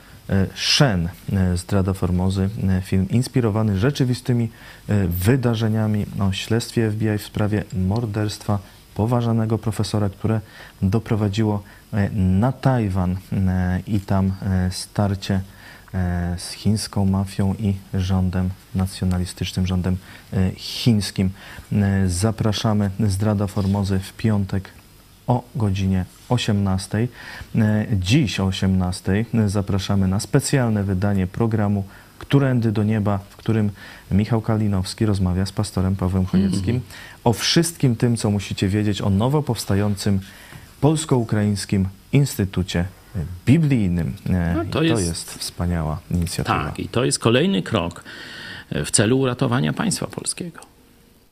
Szen e, Zdrada Formozy. Film inspirowany rzeczywistymi wydarzeniami o śledztwie FBI w sprawie morderstwa poważanego profesora, które doprowadziło e, na Tajwan e, i tam e, starcie z chińską mafią i rządem nacjonalistycznym, rządem chińskim. Zapraszamy Zdrada Formozy w piątek o godzinie 18. E, Dziś o 18 zapraszamy na specjalne wydanie programu Którędy do nieba, w którym Michał Kalinowski rozmawia z pastorem Pawłem Chojeckim o wszystkim tym, co musicie wiedzieć o nowo powstającym Polsko-Ukraińskim Instytucie Biblijnym. E,
No, to
to
jest-
jest wspaniała inicjatywa.
Tak, i to jest kolejny krok w celu uratowania państwa polskiego.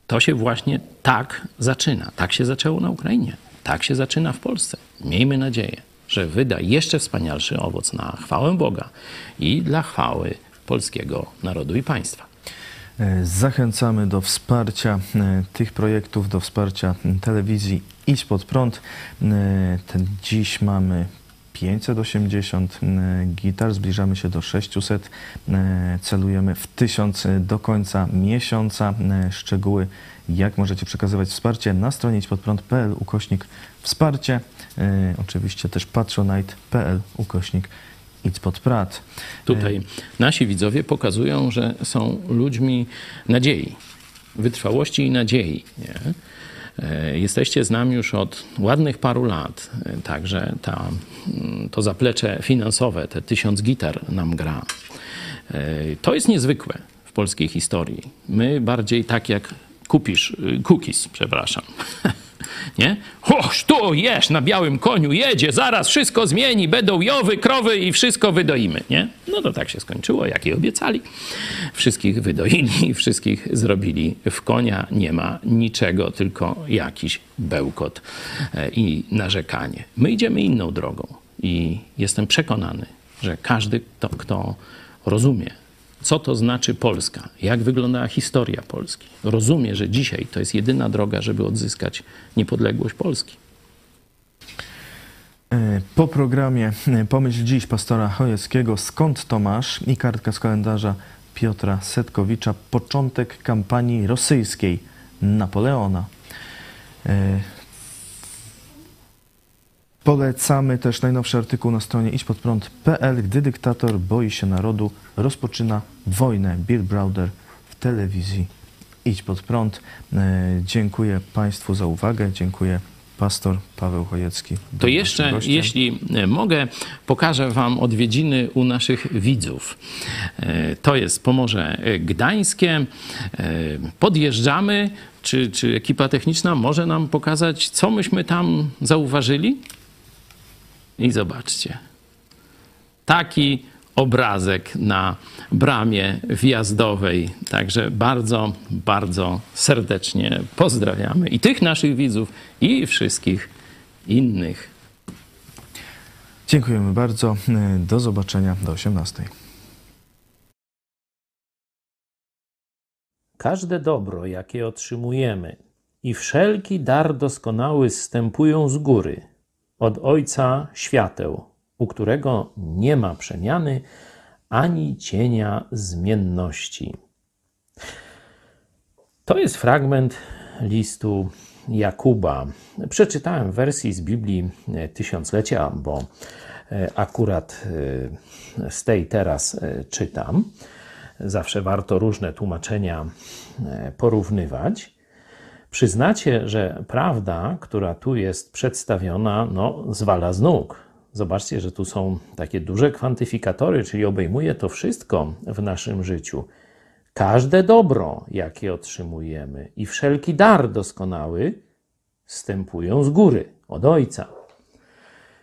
To się właśnie tak zaczyna. Tak się zaczęło na Ukrainie. Tak się zaczyna w Polsce. Miejmy nadzieję, że wyda jeszcze wspanialszy owoc na chwałę Boga i dla chwały polskiego narodu i państwa.
E, Zachęcamy do wsparcia e, tych projektów, do wsparcia telewizji Idź Pod Prąd. E, dziś mamy 580 m, gitar, zbliżamy się do 600, e, celujemy w 1000 do końca miesiąca. Szczegóły, jak możecie przekazywać wsparcie na stronie idźpodprąd.pl ukośnik wsparcie, oczywiście też patronite.pl ukośnik Idź Pod Prąd.
Tutaj nasi widzowie pokazują, że są ludźmi nadziei, wytrwałości i nadziei. Nie? E, Jesteście z nami już od ładnych paru lat, e, także ta, mm, to zaplecze finansowe, te tysiąc gitar nam gra. E, To jest niezwykłe w polskiej historii. My bardziej tak jak kupisz, y, cookies, przepraszam. Nie? Hoż, tu jesz na białym koniu, jedzie, zaraz wszystko zmieni, będą jowy, krowy i wszystko wydoimy, nie? No to tak się skończyło, jak i obiecali. Wszystkich wydoili, wszystkich zrobili w konia. Nie ma niczego, tylko jakiś bełkot e, i narzekanie. My idziemy inną drogą i jestem przekonany, że każdy, kto, kto rozumie, co to znaczy Polska, jak wyglądała historia Polski. Rozumie, że dzisiaj to jest jedyna droga, żeby odzyskać niepodległość Polski.
E, Po programie e, Pomyśl dziś pastora Chojeckiego Skąd to masz? i kartka z kalendarza Piotra Setkowicza Początek kampanii rosyjskiej Napoleona. Polecamy też najnowszy artykuł na stronie idźpodprąd.pl Gdy dyktator boi się narodu, rozpoczyna wojnę. Bill Browder w telewizji Idź Pod Prąd. E, Dziękuję Państwu za uwagę. Dziękuję pastor Paweł Chojecki.
To jeszcze, jeśli e, mogę, pokażę Wam odwiedziny u naszych widzów. E, To jest Pomorze Gdańskie. Podjeżdżamy. Czy, czy ekipa techniczna może nam pokazać, co myśmy tam zauważyli? I zobaczcie. Taki obrazek na bramie wjazdowej. Także bardzo, bardzo serdecznie pozdrawiamy i tych naszych widzów, i wszystkich
innych.
Dziękujemy bardzo. Do zobaczenia do 18.
Każde dobro, jakie otrzymujemy i wszelki dar doskonały zstępują z góry, od Ojca świateł, u którego nie ma przemiany ani cienia zmienności. To jest fragment listu Jakuba. Przeczytałem wersji z Biblii Tysiąclecia, bo e, akurat e, z tej teraz e, czytam. Zawsze warto różne tłumaczenia porównywać. Przyznacie, że prawda, która tu jest przedstawiona, no, zwala z nóg. Zobaczcie, że tu są takie duże kwantyfikatory, czyli obejmuje to wszystko w naszym życiu. Każde dobro, jakie otrzymujemy i wszelki dar doskonały wstępują z góry, od Ojca.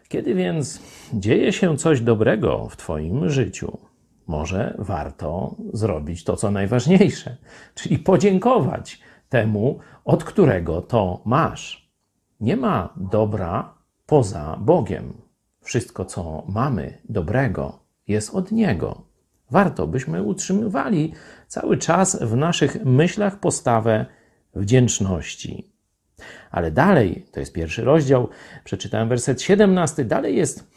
Kiedy więc dzieje się coś dobrego w Twoim życiu, może warto zrobić to, co najważniejsze, czyli podziękować temu, od którego to masz. Nie ma dobra poza Bogiem. Wszystko, co mamy dobrego, jest od Niego. Warto, byśmy utrzymywali cały czas w naszych myślach postawę wdzięczności. Ale dalej, to jest pierwszy rozdział, przeczytałem werset 17, dalej jest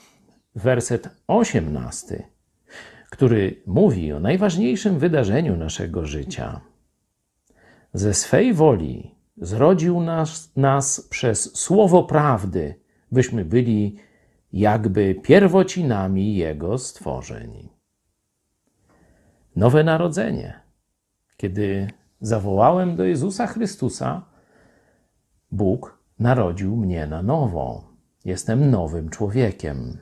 werset 18, który mówi o najważniejszym wydarzeniu naszego życia. Ze swej woli zrodził nas, nas przez słowo prawdy, byśmy byli jakby pierwocinami Jego stworzeń. Nowe narodzenie. Kiedy zawołałem do Jezusa Chrystusa, Bóg narodził mnie na nowo. Jestem nowym człowiekiem.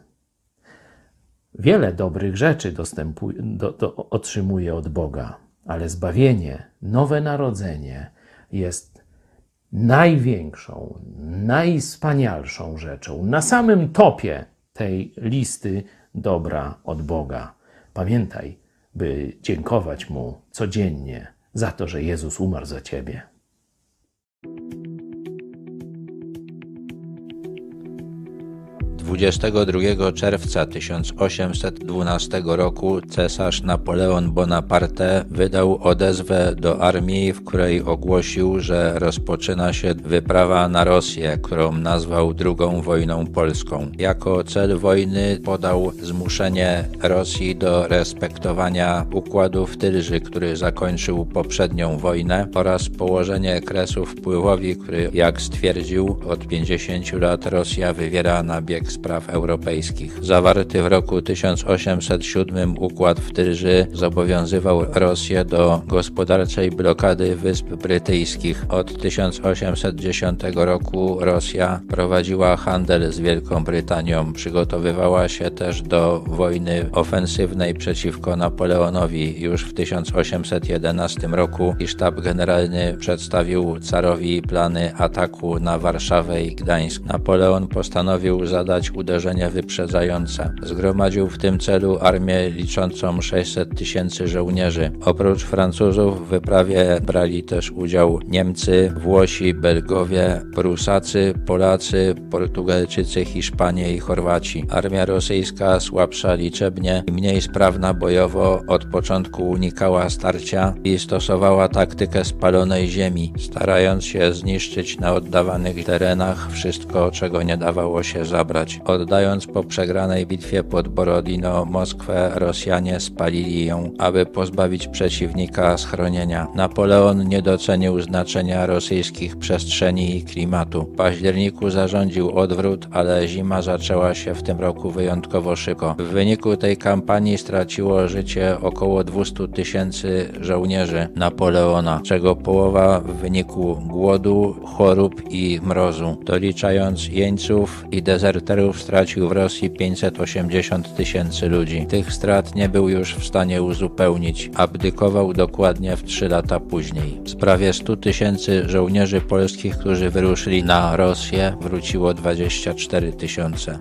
Wiele dobrych rzeczy do, do, otrzymuję od Boga, ale zbawienie, nowe narodzenie jest największą, najwspanialszą rzeczą, na samym topie tej listy dobra od Boga. Pamiętaj, by dziękować Mu codziennie za to, że Jezus umarł za Ciebie.
22 czerwca 1812 roku cesarz Napoleon Bonaparte wydał odezwę do armii, w której ogłosił, że rozpoczyna się wyprawa na Rosję, którą nazwał II wojną polską. Jako cel wojny podał zmuszenie Rosji do respektowania układu w Tylży, który zakończył poprzednią wojnę oraz położenie kresu wpływowi, który, jak stwierdził, od 50 lat Rosja wywiera na bieg spraw europejskich. Zawarty w roku 1807 układ w Tylży zobowiązywał Rosję do gospodarczej blokady Wysp Brytyjskich. Od 1810 roku Rosja prowadziła handel z Wielką Brytanią. Przygotowywała się też do wojny ofensywnej przeciwko Napoleonowi już w 1811 roku i sztab generalny przedstawił carowi plany ataku na Warszawę i Gdańsk. Napoleon postanowił zadać uderzenie wyprzedzające. Zgromadził w tym celu armię liczącą 600 tysięcy żołnierzy. Oprócz Francuzów w wyprawie brali też udział Niemcy, Włosi, Belgowie, Prusacy, Polacy, Portugalczycy, Hiszpanie i Chorwaci. Armia rosyjska słabsza liczebnie i mniej sprawna bojowo od początku unikała starcia i stosowała taktykę spalonej ziemi, starając się zniszczyć na oddawanych terenach wszystko, czego nie dawało się zabrać. Oddając po przegranej bitwie pod Borodino Moskwę, Rosjanie spalili ją, aby pozbawić przeciwnika schronienia. Napoleon nie docenił znaczenia rosyjskich przestrzeni i klimatu. W październiku zarządził odwrót, ale zima zaczęła się w tym roku wyjątkowo szybko. W wyniku tej kampanii straciło życie około 200 tysięcy żołnierzy Napoleona, czego połowa w wyniku głodu, chorób i mrozu, doliczając jeńców i dezerterów stracił w Rosji 580 tysięcy ludzi. Tych strat nie był już w stanie uzupełnić. Abdykował dokładnie w trzy lata później. Z prawie 100 tysięcy żołnierzy polskich, którzy wyruszyli na Rosję, wróciło 24 tysiące.